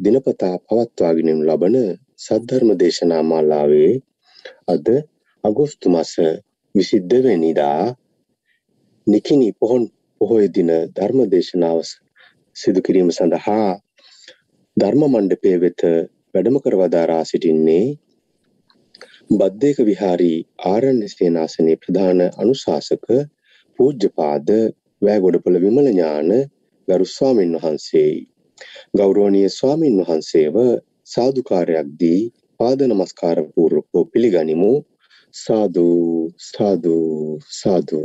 දිනපතා පවත්වාගෙනනු ලබන සද්ධර්ම දේශනා මාලාවේ අද අගෝස්තු මස විසිද්ධවැනිදා නිකිනි පොහොන් පොහොය දින ධර්ම දේශනාව සිදු කිරීම සඳහා ධර්ම මණ්ඩපය වෙත වැඩම කරවදාරා සිටින්නේ බද්ධයක විහාරී ආරණ්‍ය සේනාසනයේ ප්‍රධාන අනුශාසක පූජ්‍යපාද වෑගොඩපොළ විමල ඥාන ගරු ස්වාමින් වහන්සේයි. ගෞරවනීය ස්වාමින් වහන්සේව සාදුකාරයක් දී පාද නමස්කාර පූර්වකව පිළිගනිමු. සාදු සාදු සාදු.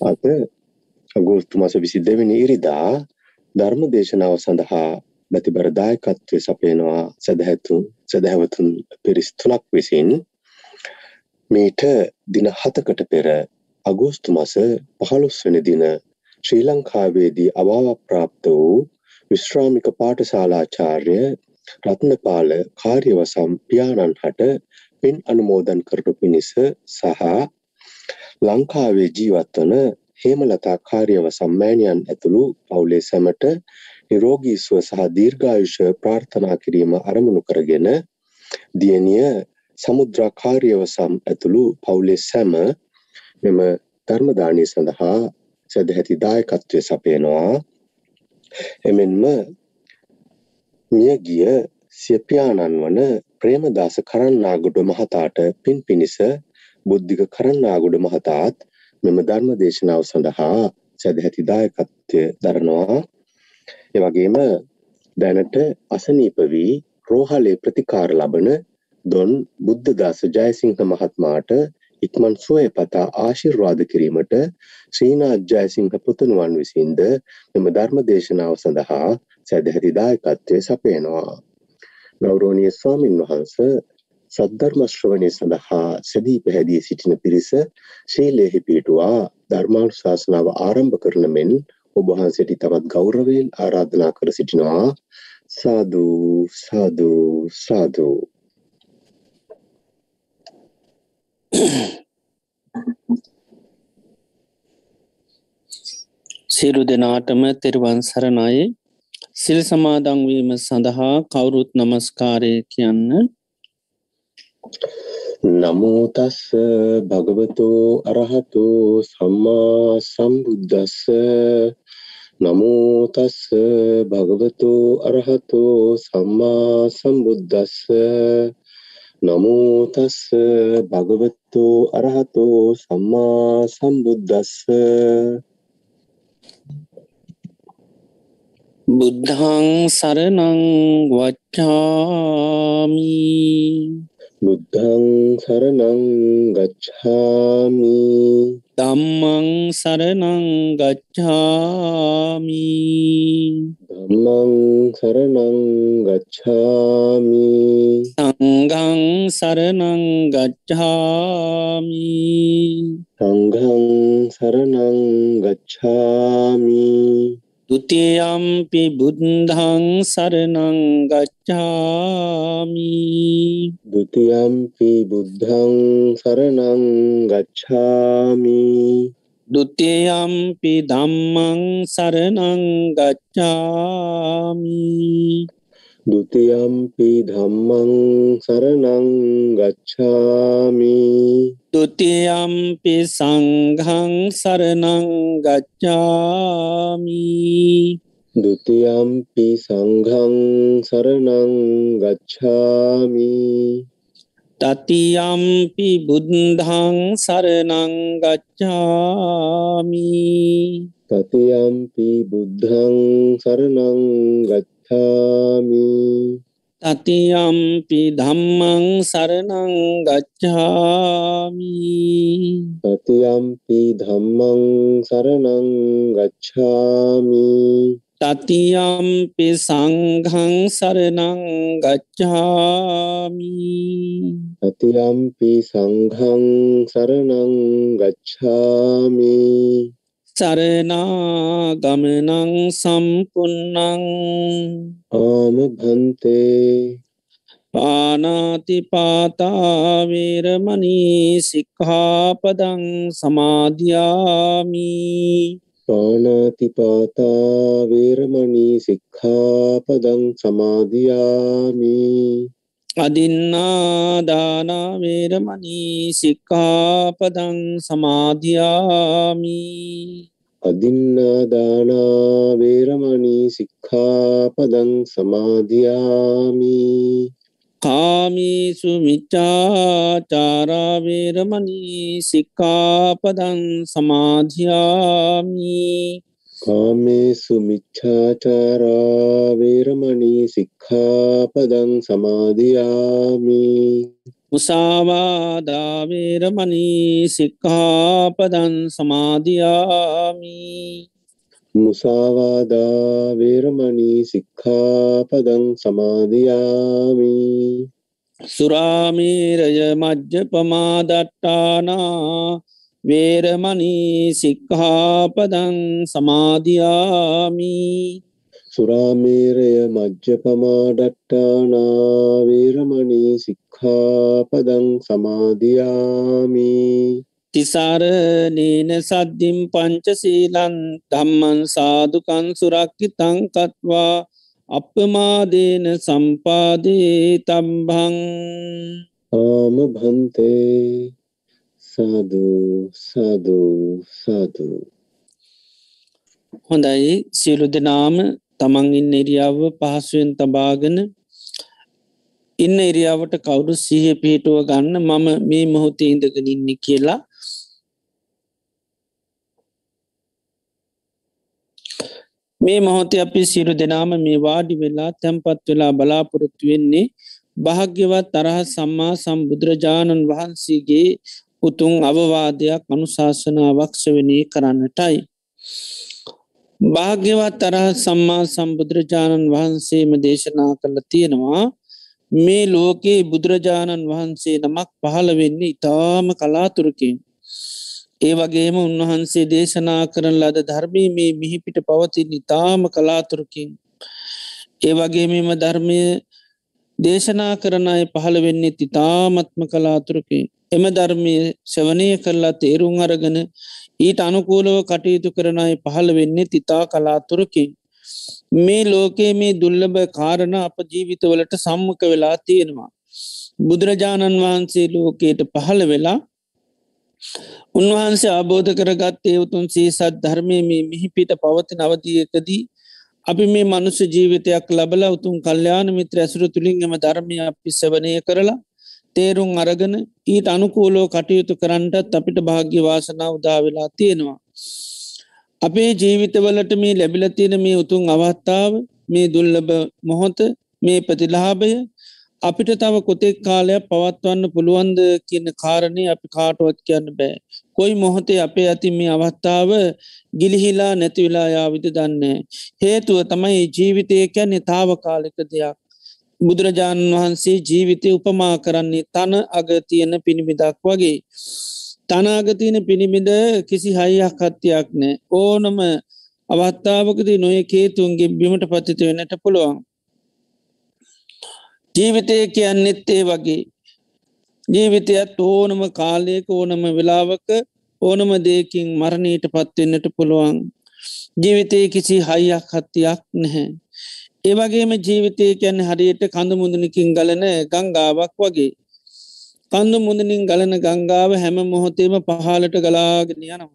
අද අගෝස්තු මාස 22 වෙනි ඉරිදා ධර්ම දේශනාව සඳහා බතිබර දායකත්වයේ සපයනවා සදහැතුන් සදහැවතුන් පිරිස් තුනක් විසින් මීට දින 7කට පෙර අගෝස්තු මාස 15 වෙනි දින ශ්‍රී ලංකාවේදී අභාව ප්‍රාප්ත වූ විශ්‍රාමික පාඨශාලාචාර්ය රත්නපාල කාර්යවසම් පියාණන් හට පින් අනුමෝදන් කරනු පිණිස සහ ලංකාවේ ජීවත් වන හේමලතා කාර්යවසම් මෑණියන් ඇතුළු පවුලේ සැමට නිරෝගී සුව සහ දීර්ඝායුෂ ප්‍රාර්ථනා කිරීම අරමුණු කරගෙන දියණිය සමුද්‍රා කාර්යවසම් ඇතුළු පවුලේ සැම මෙම ධර්ම දානය සඳහා සදැහැති දායකත්වය සපයනවා. එමෙන්ම මියගිය සිය පියාණන් වන ප්‍රේමදාස කරන්නාගොඩ මහතාට පින් පිණිස බුද්ධික කරන්නාගොඩ මහතාත් මෙම ධර්ම දේශනාව සඳහා සදැහැති දායකත්වය දරනවා. එවගේම දැනට අසනීප වී රෝහලේ ප්‍රතිකාර ලබන දොන් බුද්ධදාස ජයසිංහ මහත්මාට ඉක්මන් සුවය පතා ආශිර්වාද කිරීමට ශ්‍රීනාත් ජයසිංහ පුතුණුවන් විසින්ද මෙම ධර්ම දේශනාව සඳහා සැදැහැති දායකත්වය සපයනවා. ගෞරවනීය ස්වාමින් වහන්සේ සද්ධර්ම ශ්‍රවණය සඳහා සැදී පැහැදී සිටින පිරිස ශීලයෙහි පිටුවා ධර්මානුශාසනාව ආරම්භ කරන මෙන් ඔබ වහන්සේට තවත් ගෞරවයෙන් ආරාධනා කර සිටිනවා සාදු සාදු සාදු සියලු දෙනාටම තෙරුවන් සරණයි. සිල් සමාදංවීම සඳහා කවුරුත් නමස්කාරය කියන්න. නමෝතස්ස භගවතෝ අරහතු සම්මා සම්බුද්ධස්ස නමෝතස්ස භගවතෝ අරහතෝ සම්මා සම්බුද්ධස්ස නමෝතස්ස භගවත්තු අරහතෝ සම්මා සම්බුද්ධස්ස බුද්ධං සරණං වච්චාමි බුද්ධං සරණං ගච්ඡාමි ධම්මං සරණං ගච්ඡාමි ධම්මං සරණං ගච්ඡාමි සංඝං සරණං ගච්ඡාමි සංඝං සරණං ගච්ඡාමි දුතියම්පි බුද්ධං සරණං ගච්ඡාමි දුතියම්පි බුද්ධං සරණං ගච්ඡාමි දුතියම්පි ධම්මං සරණං ගච්ඡාමි දුතියම්පි ධම්මං සරණං ගච්ඡාමි ဒ ුතියම්පි සංඝං සරණං ගච්ඡාමි ဒ ුතියම්පි සංඝං සරණං ගච්ඡාමි තතියම්පි බුද්ධං සරණං ගච්ඡාමි තතියම්පි බුද්ධං සරණං ගච්ඡාමි තතියම්පි ධම්මං සරණං ගච්ඡාමි। තතියම්පි ධම්මං සරණං ගච්ඡාමි। තතියම්පි සංඝං සරණං ගච්ඡාමි। තතියම්පි සංඝං සරණං ගච්ඡාමි සරනාගමනං සම්පන්නං ආම භන්තේ පානාතිපාතාවේරමනී සික්හාපදං සමාධයාමී පානාතිපාතා වේරමණී සික්ඛාපදං සමාදියාමි අදින්නාදානාවේරමනී සික්කාපදං සමාධයාමි. අදින්නාදානා වේරමණී සික්ඛාපදං සමාදියාමි කාමීසු මිච්චාචාරාවේරමනී සික්කාපදං සමාධයාමි කාමේසු මිච්ඡාචාරා වේරමණී සික්ඛාපදං සමාදියාමි මුසාවාදාවේරමනී සික්කාපදන් සමාධයාමි මුසාවාදා වේරමණී සික්ඛාපදං සමාදියාමි සුරාමීරය මජ්්‍ය පමාදට්ටානා වේරමනී සික්හාපදං සමාධයාමි සුරාමේරය මජ්්‍යපමාඩට්ටානා වේරමණී සික්ඛාපදං සමාදියාමි. තිසාරනේන සද්ධිම් පංචසීලන් දම්මන් සාධකන් සුරක්කි තංකත්වා අපමාදේන සම්පාදේ තම්බං ආම භන්තේ සාධූ සාධූ සාධූ හොඳයි. සියලු දෙනාම තමන් ඉන්න එරියාව පහසුවෙන් තබාගෙන ඉන්න එරියාවට කවුරු සහ පිහිටුව ගන්න මම මේ මොහොතේ ඉඳගෙන ඉන්න කියලා. මේ මොහොතේ අපි සිරු දෙනාම මේ වාඩි වෙලා තැන්පත් වෙලා බලාපොරොත්තු වෙන්නේ භාග්‍යවත් තරහ සම්මා සම්බුදුරජාණන් වහන්සේගේ උතුන් අවවාදයක් අනුශාසනාවක් සවනී කරන්නටයි. භාග්‍යවත් තරහ සම්මා සම්බුදුරජාණන් වහන්සේම දේශනා කළ තියෙනවා මේ ලෝකයේ බුදුරජාණන් වහන්සේ නමක් පහළ වෙන්නේ ඉතාම කලාතුරකින්. ඒ වගේම උන්වහන්සේ දේශනා කරන ලද ධර්මී මේ මිහිපිට පවතින් ඉතාම කලාතුරකින්. ඒ වගේ මෙම ධර්මය දේශනා කරන අය පහළ වෙන්නේ තිතාමත්ම කලාතුරකින්. එම ධර්මය ශවනය කරලා තේරුම් අරගෙන ඊට අනුකූලව කටයුතු කරන අය පහළ වෙන්නේ තිතා කලාතුරකින්. මේ ලෝකයේ මේ දුල්ලබ කාරණ අප ජීවිතවලට සම්මක වෙලා තියෙනවා. බුදුරජාණන් වහන්සේ ලෝකයට පහළ වෙලා උන්වහන්සේ අබෝධ කරගත් ඒවතුන් සීසත් ධර්මය මේ මිහිපිට පවති නවතියකදී අපි මේ මනුස්ස ජීවිතයක් ලබල උතුන් කල්්‍යාන මිත්‍ර ඇසුර තුළින් එම ධර්මය අපි සවනය කරලා තේරුම් අරගෙන ඊට අනුකූලෝ කටයුතු කරන්නටත් අපිට භාග්‍ය වාසනාව උදාවෙලා තියෙනවා. අපේ ජීවිතවලට මේ ලැබිල තියෙන මේ උතුන් අවස්ථාව මේ දුල්ලබ මොහොත මේ ප්‍රතිලාභය අපිට තව කොතෙක් කාලයක් පවත්වන්න පුළුවන්ද කියන කාරණය අපි කාටුවත් කියන්න බෑ. කොයි මොහොතේ අපේ ඇති මේ අවස්ථාව ගිලිහිලා නැතිවෙලා යාවිද දන්නේ. හේතුව තමයි ජීවිතය කැන්නේ තාව කාලෙක දෙයක්. බුදුරජාණන් වහන්සේ ජීවිතය උපමා කරන්නේ තන අගතියන පිණිමිදක් වගේ. තනාගතියන පිණිමිද කිසි හයියක් හත්තියක් නෑ ඕනම අවත්තාවකදී නොය කේතුන්ගේ බිමට පත්තිත වෙනට පුළුවන්. ජීවිතය කියන්නෙත් ඒ වගේ ජීවිතයත් ඕනම කාලයක ඕනම වෙලාවක ඕනම දෙයකින් මරණීට පත්වෙන්නට පුළුවන් ජීවිතය කිසි හයියක් හත්තියක් නැහැ. ඒවගේම ජීවිතය කියැන හරියට කඳු මුදනකින් ගලන ගංගාවක් වගේ. කන්දු මුදනින් ගලන ගංගාව හැම මොහොතේම පහලට ගලාගෙන යනවා.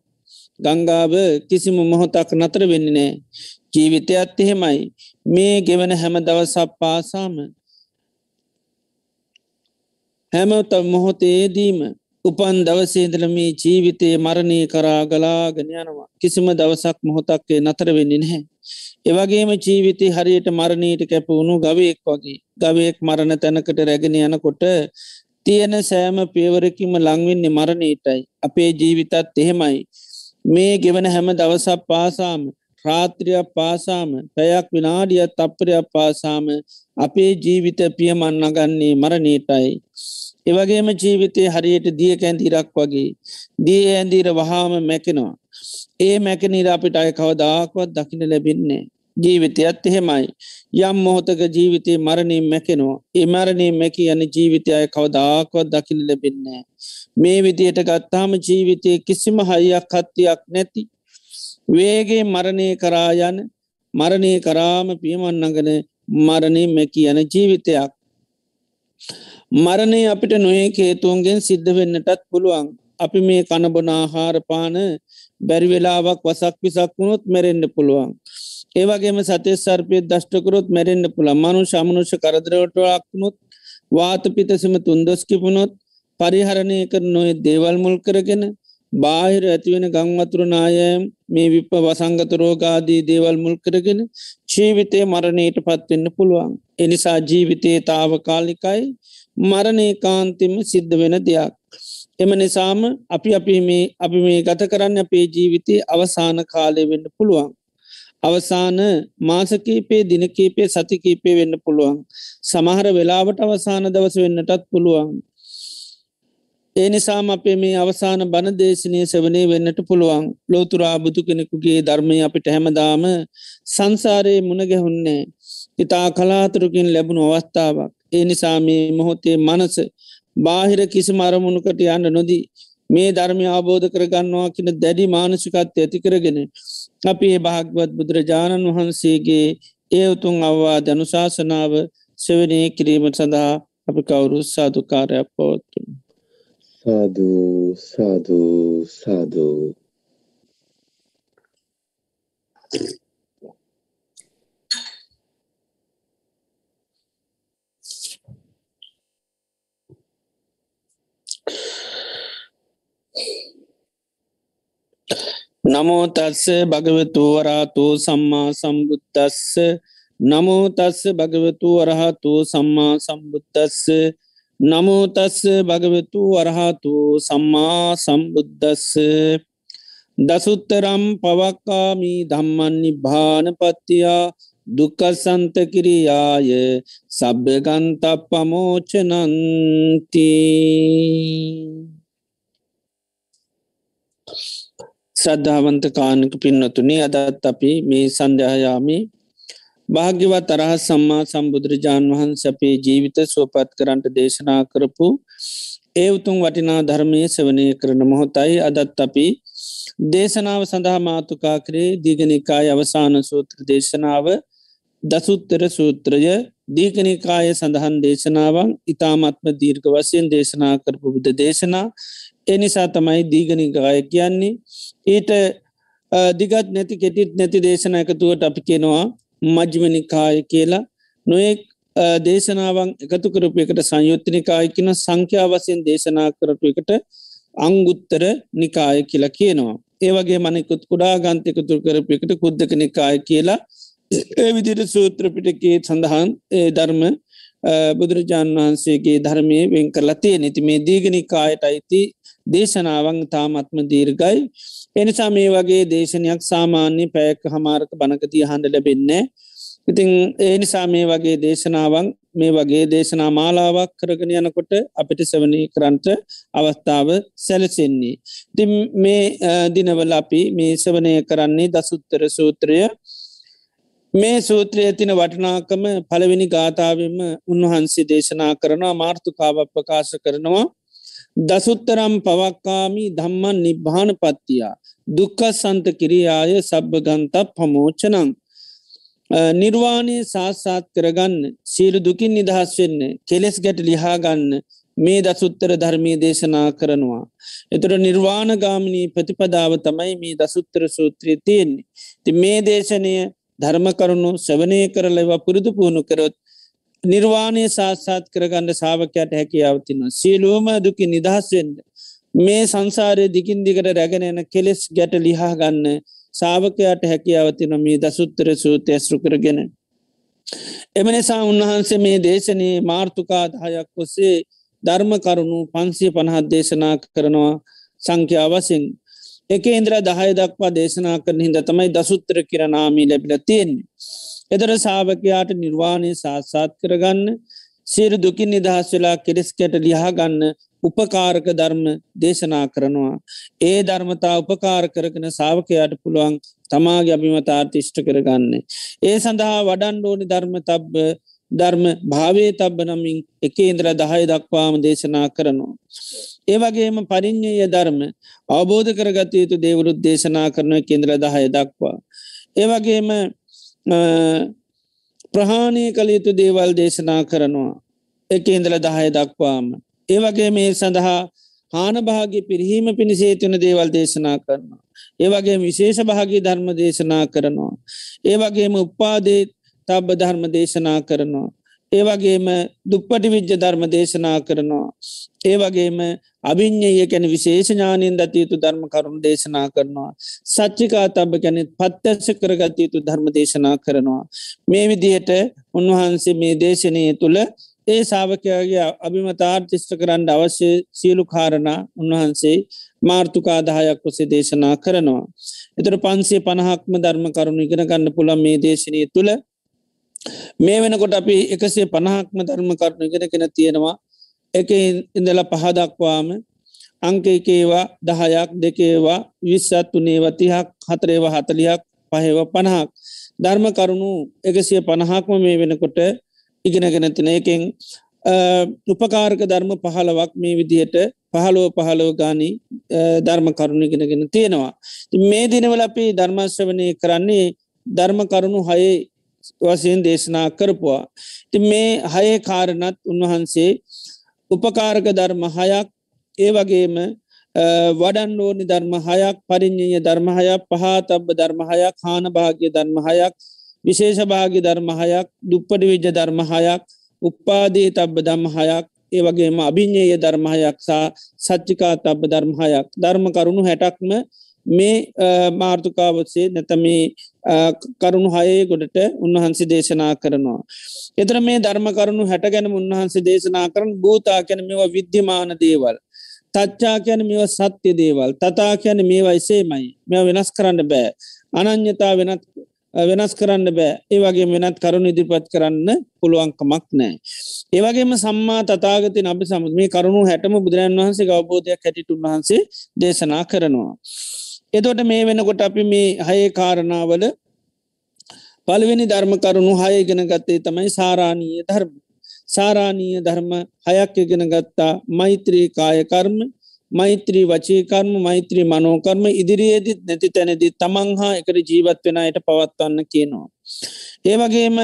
ගංගාව කිසිම මොහොතක් නතර වෙන්න නෑ. ජීවිතයත් එහෙමයි මේ ගෙවන හැම දවසක් පාසාම හැමත මොහොතේදීම උපන් දවසේදල මේ ජීවිතය මරණය කරා ගලාගෙන යනවා. කිසිම දවසක් මොහොතක්කේ නතර වෙන්නේ නැහැ. එවගේම ජීවිතය හරියට මරණීට කැපවුණු ගවයෙක් වගේ. ගවයෙක් මරණ තැනකට රැගෙන යනකොට තියෙන සෑම පියවරකිම ලංවෙන්නේ මරණීටයි අපේ ජීවිතත් එහෙමයි. මේ ගෙවන හැම දවසක් පාසාම රාත්‍රියක් පාසාම පැයක් විනාඩියත් තප්පරයක් පාසාම අපේ ජීවිත පියමන්න ගන්නේ මරණීටයි එවගේම ජීවිතය හරියට දිය කැන්දිරක් වගේ දිය ඇන්දීර වහාම මැකෙනවා. ඒ මැකනීර අපිට අය කවදාක්වත් දකින ලැබින්නේ ජීවිතයත් එහෙමයි. යම් මොහොතක ජීවිතය මරණින් මැකෙනවා. ඒ මරණය මැකි යන ජීවිතය අය කවදාක්වත් දකින ලැබෙන්නේ මේ විදියට ගත්තාම ජීවිතය කිසිම හයියක් හත්තියක් නැති වේගේ මරණය කරා යන මරණය කරාම පියමන්නගන මරණය මැකි යන ජීවිතයක්. මරණය අපිට නොඒ හේතුවන්ගෙන් සිද්ධ වෙන්නටත් පුළුවන්. අපි මේ කණබොනාහාරපාන බැරි වෙලාවක් වසක් විසක් වුණොත් මැරෙන්න්න පුළුවන්. ඒවගේම සතේ සර්පය දෂ්ටකරොත් මැරෙන්න්න පුළ මනු ශමනුෂ කරදරවටක්නුත් වාත පිතසම තුන්දොස්කිපුණොත් පරිහරණය කර නොය දේවල් මුල් කරගෙන බාහිර ඇතිවෙන ගංවතුරනායම් මේ විප වසංගත රෝගාදී දේවල් මුල් කරගෙන ජීවිතය මරණයට පත්වෙන්න පුළුවන්. එනිසා ජීවිතයේ තාවකාලිකයි. මරණය කාන්තිම සිද්ධ වෙන දෙයක්. එම නිසාම අපි අපි මේ අපි මේ ගත කරන්න අපේ ජීවිතය අවසාන කාලය වෙන්න පුළුවන්. අවසාන මාසකීපේ දිනකීපේ සතිකීපේ වෙන්න පුළුවන්. සමහර වෙලාවට අවසාන දවස වෙන්නටත් පුළුවන්. ඒ නිසාම අපේ මේ අවසාන බණ දේශනය සවනය වෙන්නට පුළුවන් ලෝතුරා බුදු කෙනෙකුගේ ධර්මය අපිට හැමදාම සංසාරයේ මුණගැහුන්නේ ඉතා කලාතුරකින් ලැබුණු අවස්ථාවක් ඒ නිසා මේ මොහොතේ මනස බාහිර කිසි මරමුණකට යන්න නොදී මේ ධර්මය අවබෝධ කරගන්නවා කියන දැඩි මානසිකත්ය ඇති කරගෙන අපි ඒ භාගවත් බුදුරජාණන් වහන්සේගේ ඒ උතුන් අවවා ධනුශාසනාව සෙවනය කිරීමට සඳහා අපි කවුරු සාධකාරයක් පවත්තුන්. සාධු සාධු සාධු නමෝතස්ස භගවතු වරාතු සම්මා සම්බුද්ධස්ස නමෝතස්ස භගවතු වරහතු සම්මා සම්බුද්ධස්ස නමෝතස්ස භගවතු වරහතු සම්මා සම්බුද්ධස්ස දසුත්තරම් පවක්කාමී ධම්මන්නි භානපත්තියා දුකසන්ත කිරියාය සබ්භගන්ත පමෝචනන්ති ශ්‍රද්ධාවන්ත කානක පින්නතුනේ අදත් අපි මේ සන්ධ්‍යහයාමි භාග්‍යවත් තරහ සම්මා සම්බුදුරජාණන් වහන්ස අපේ ජීවිත සුවපත් කරන්ට දේශනා කරපු ඒ උතුම් වටිනා ධර්මය සවනය කරන මොහොතයි අදත් අපි දේශනාව සඳහා මාතුකා කරේ දීගනිකාය අවසාන සූත්‍ර දේශනාව දසුත්තර සූත්‍රය. දීගනිකාය සඳහන් දේශනාවන් ඉතාමත්ම දීර්ඝ වසයෙන් දේශනා කරපු බුද්ධ දේශනා. එනිසා තමයි දීගනිකාය කියන්නේ ඊට දිගත් නැති කෙටිත් නැති දේශන එකතුවට අපි කෙනවා මජ්්මනිකාය කියලා. නොයෙක් දේශනාවන් එකතු කරපු එකට සංයුත්තනිකාය කියන සංඛ්‍යාවසයෙන් දේශනා කරපු එකට අංගුත්තර නිකාය කියලා කියනවා. ඒවගේ මනෙකුත් කුඩා ගන්තයකතුර කරපු එකට කුද්දක නිකාය කියලා. ඒ විදිර සූත්‍රපිටකේ සඳහන් ඒ ධර්ම බුදුරජාණන් වහන්සේගේ ධර්මය වෙන් කරලා තිය නැති මේ දීගනිකායට අයිති දේශනාවන් තාමත්ම දීර්ගයි එනිසා මේ වගේ දේශනයක් සාමාන්‍ය පැයක හමාරක බණකතිය හන්ඩ ලැබෙන්නේ ඉතිං ඒ නිසා මේ වගේ දේශනාවන් මේ වගේ දේශනා මාලාවක් කරගෙන යනකොට අපිට සවනී කරන්ට අවස්ථාව සැලසෙන්නේ. ති මේ දිනවල අපි මේ සවනය කරන්නේ දසුත්තර සූත්‍රය. මේ සූත්‍රය තින වටනාකම පළවෙනි ගාථාවම උන්වහන්සේ දේශනා කරනවා මාර්ථකාව ප්‍රකාශ කරනවා. දසුත්තරම් පවක්කාමී ධම්මන් නිබ්භාන පත්තියා දුක්ක සන්ත කිරියාය සබ්භගන්ත පමෝචනං නිර්වාණය සාස්සාත් කරගන්න සීලු දුකින් නිදහස් වෙන්න කෙලෙස් ගැට ලිහාගන්න මේ දසුත්තර ධර්මය දේශනා කරනවා. එතුට නිර්වාණගාමනී ප්‍රතිපදාව තමයි මේ දසුත්තර සූත්‍රය තියෙන්නේ. ති මේ දේශනය ධර්ම කරුණු සවනය කරලව පුරුදු පුහුණු කරොත් නිර්වාණය සාස්සාත් කරගන්න සාාවකයට හැකියාවතින සියලූම දුකි නිදහස්වෙන්ද මේ සංසාරය දිගින් දිගට රැගෙන එන කෙලෙස් ගැට ලිහා ගන්න සාාවකයාට හැකියාවතින මේ දසුත්තර සූත ඇස්රු කරගෙන. එම නිසා උන්වහන්සේ මේ දේශනයේ මාර්ථකාදහයක් ඔස්සේ ධර්ම කරුණු පන්සිය පණහත් දේශනා කරනවා සංඛ්‍යාවසින් එක ඉන්ද්‍ර දහය දක්වා දේශනා කරන හිද තමයි දසුත්තර කිරනාමී ලැබිල තියෙන්නේ. එදර සාාවකයාට නිර්වාණය සාත්සාත් කරගන්න සියරු දුකින් නිදහස් වෙලා කෙරෙස්කැට ලිහාගන්න උපකාරක ධර්ම දේශනා කරනවා. ඒ ධර්මතා උපකාර කරගෙන සාාවකයාට පුළුවන් තමාගේ අභිමතාර්තිෂ්ට කරගන්න. ඒ සඳහා වඩන් ඕනි ධර්ම තබ්බ ධර්ම භාවේ තබ්බ නමින් එක ඉන්ද්‍ර දහය දක්වාම දේශනා කරනවා. ඒවගේම පරිින්්ඥය ධර්ම අවබෝධ කරගත යුතු දේවරුත් දේශනා කරන කේන්ද්‍ර දහය දක්වා. ඒවගේම ප්‍රහාණය කළ යුතු දේවල් දේශනා කරනවා එක ඉන්දල දහය දක්වාම. ඒවගේ මේ සඳහා හානභාගේ පිරිහීම පිණිසේතුන දේවල් දේශනා කරනවා. ඒවගේ විශේෂ භාගී ධර්ම දේශනා කරනවා. ඒවගේම උපාදේ තබ්බ ධර්ම දේශනා කරනවා. ඒවගේම දුප්පටි විජ්ජ ධර්ම දේශනා කරනවා. ඒවගේම අභිඤ්ඥය කැන විශේෂඥානයෙන් දතයුතු ධර්ම කරුණු දේශනා කරනවා. සච්චිකා තබ ගැන පත්්‍යශ කරගතයුතු ධර්ම දේශනා කරනවා. මේ විදිහට උන්වහන්සේ මේ දේශනය තුළ ඒ සාාවකයාගේ අභිමතාර්තිෂ්ට කරන්න අවශ්‍ය සියලු කාරණ උන්වහන්සේ මාර්ථකාදාහයක් ඔසේ දේශනා කරනවා. එතර පන්සේ පණහක්ම ධර්ම කරුණු ඉගෙන ගන්න පුළන් මේ දේශනය තුළ මේ වෙනකොට අපි එකසේ පණහක්ම ධර්ම කරුණු ඉගෙන කෙන තියෙනවා. එක ඉඳල පහදක්වාම අංක එකේවා දහයක් දෙකේවා විශ්සත් වනේවා තිහක් හතරේවා හතලියක් පහෙව පණහක් ධර්ම කරුණු එකසිය පණහක්ම මේ වෙනකොට ඉගෙනගෙන තින එකෙන් උපකාරක ධර්ම පහලවක් මේ විදිහට පහළුව පහළව ගානී ධර්ම කරුණු ගෙනගෙන තියෙනවා. මේ දිනවල අපි ධර්මශ්‍රවනය කරන්නේ ධර්ම කරුණු හයේ වසයෙන් දේශනා කරපුවා. ති මේ හයේ කාරණත් උන්වහන්සේ උපකාරක ධර්ම හයක් ඒ වගේම වඩන් ඕනි ධර්ම හයක් පරිින්්ඥය ධර්මහයක් පහතබ්බ ධර්මහයක් හාන භාග්‍ය ධර්මහයක් විශේෂ භාගි ධර්මහයක් දුප්පඩි විජ්ජ ධර්මහයක් උපාදී තබ්බ දම්හයක් ඒ වගේම අභිඤ්ඥය ධර්මහයක් සහ සච්චිකා තබ්බ ධර්මහයක් ධර්ම කරුණු හැටක්ම මේ මාර්ථකාවත්සේ නැත මේ කරුණු හයේ ගොඩට උන්වහන්සේ දේශනා කරනවා. එතර මේ ධර්ම කරුණු හැට ගැන උන්වහන්සේ දේශනා කරන භූතා කැන මෙවා විද්‍යමාන දේවල්. තච්චා කියන මෙව සත්‍ය දේවල් තතා කියන මේවා එසේමයි මෙ වෙනස් කරන්න බෑ. අනං්‍යතා වෙනත් වෙනස් කරන්න බෑ ඒ වගේ වෙනත් කරුණු ඉදිරිපත් කරන්න පුළුවන්කමක් නෑ. ඒවගේම සම්මා තතාගති අභි සමුත් මේ කරුණු හැටම බුදුරන් වහන්සේ අවබෝධයක් හැටිට උන්වහන්සේ දේශනා කරනවා. එතොට මේ වෙනකොට අපි මේ හයේ කාරණාවල පළවෙනි ධර්ම කරුණු හය ගෙන ගත්තේ තමයි සාරාණීය ධර්ම. සාරාණීය ධර්ම හයක් ඉගෙන ගත්තා මෛත්‍රී කායකර්ම මෛත්‍රී වචීකර්ම මෛත්‍රී මනෝකර්ම ඉදිරියේදත් නැති තැනදී තමන් හා එකට ජීවත් වෙනයට පවත්වන්න කියනවා. ඒවගේම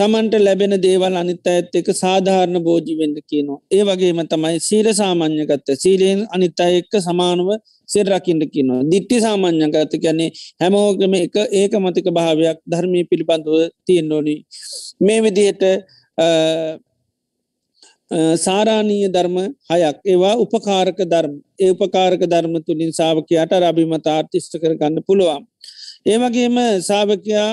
තමන්ට ලැබෙන දේවල් අනිත් ඇත් එක සාධාරණ බෝජිවෙන්ද කියනවා. ඒ වගේම තමයි සීල සාමාන්‍යගත්ත සීලයෙන් අනිත් අය එක්ක සමානුව සෙරරකින්ට කියනවා. දිට්ටි සාමාන්‍යගත කියන්නේ හැමෝගම එක ඒක මතික භාවයක් ධර්මී පිළිබඳව තියෙන්ඩෝනි. මේ විදිහට සාරාණීය ධර්ම හයක් ඒවා උපකාරක ධර්ම ඒ උපකාරක ධර්ම තුළින් සාාවකයාට රබිමත ආර්තිෂ්ට කර ගන්න පුළුවන්. ඒවගේම සාාවකයා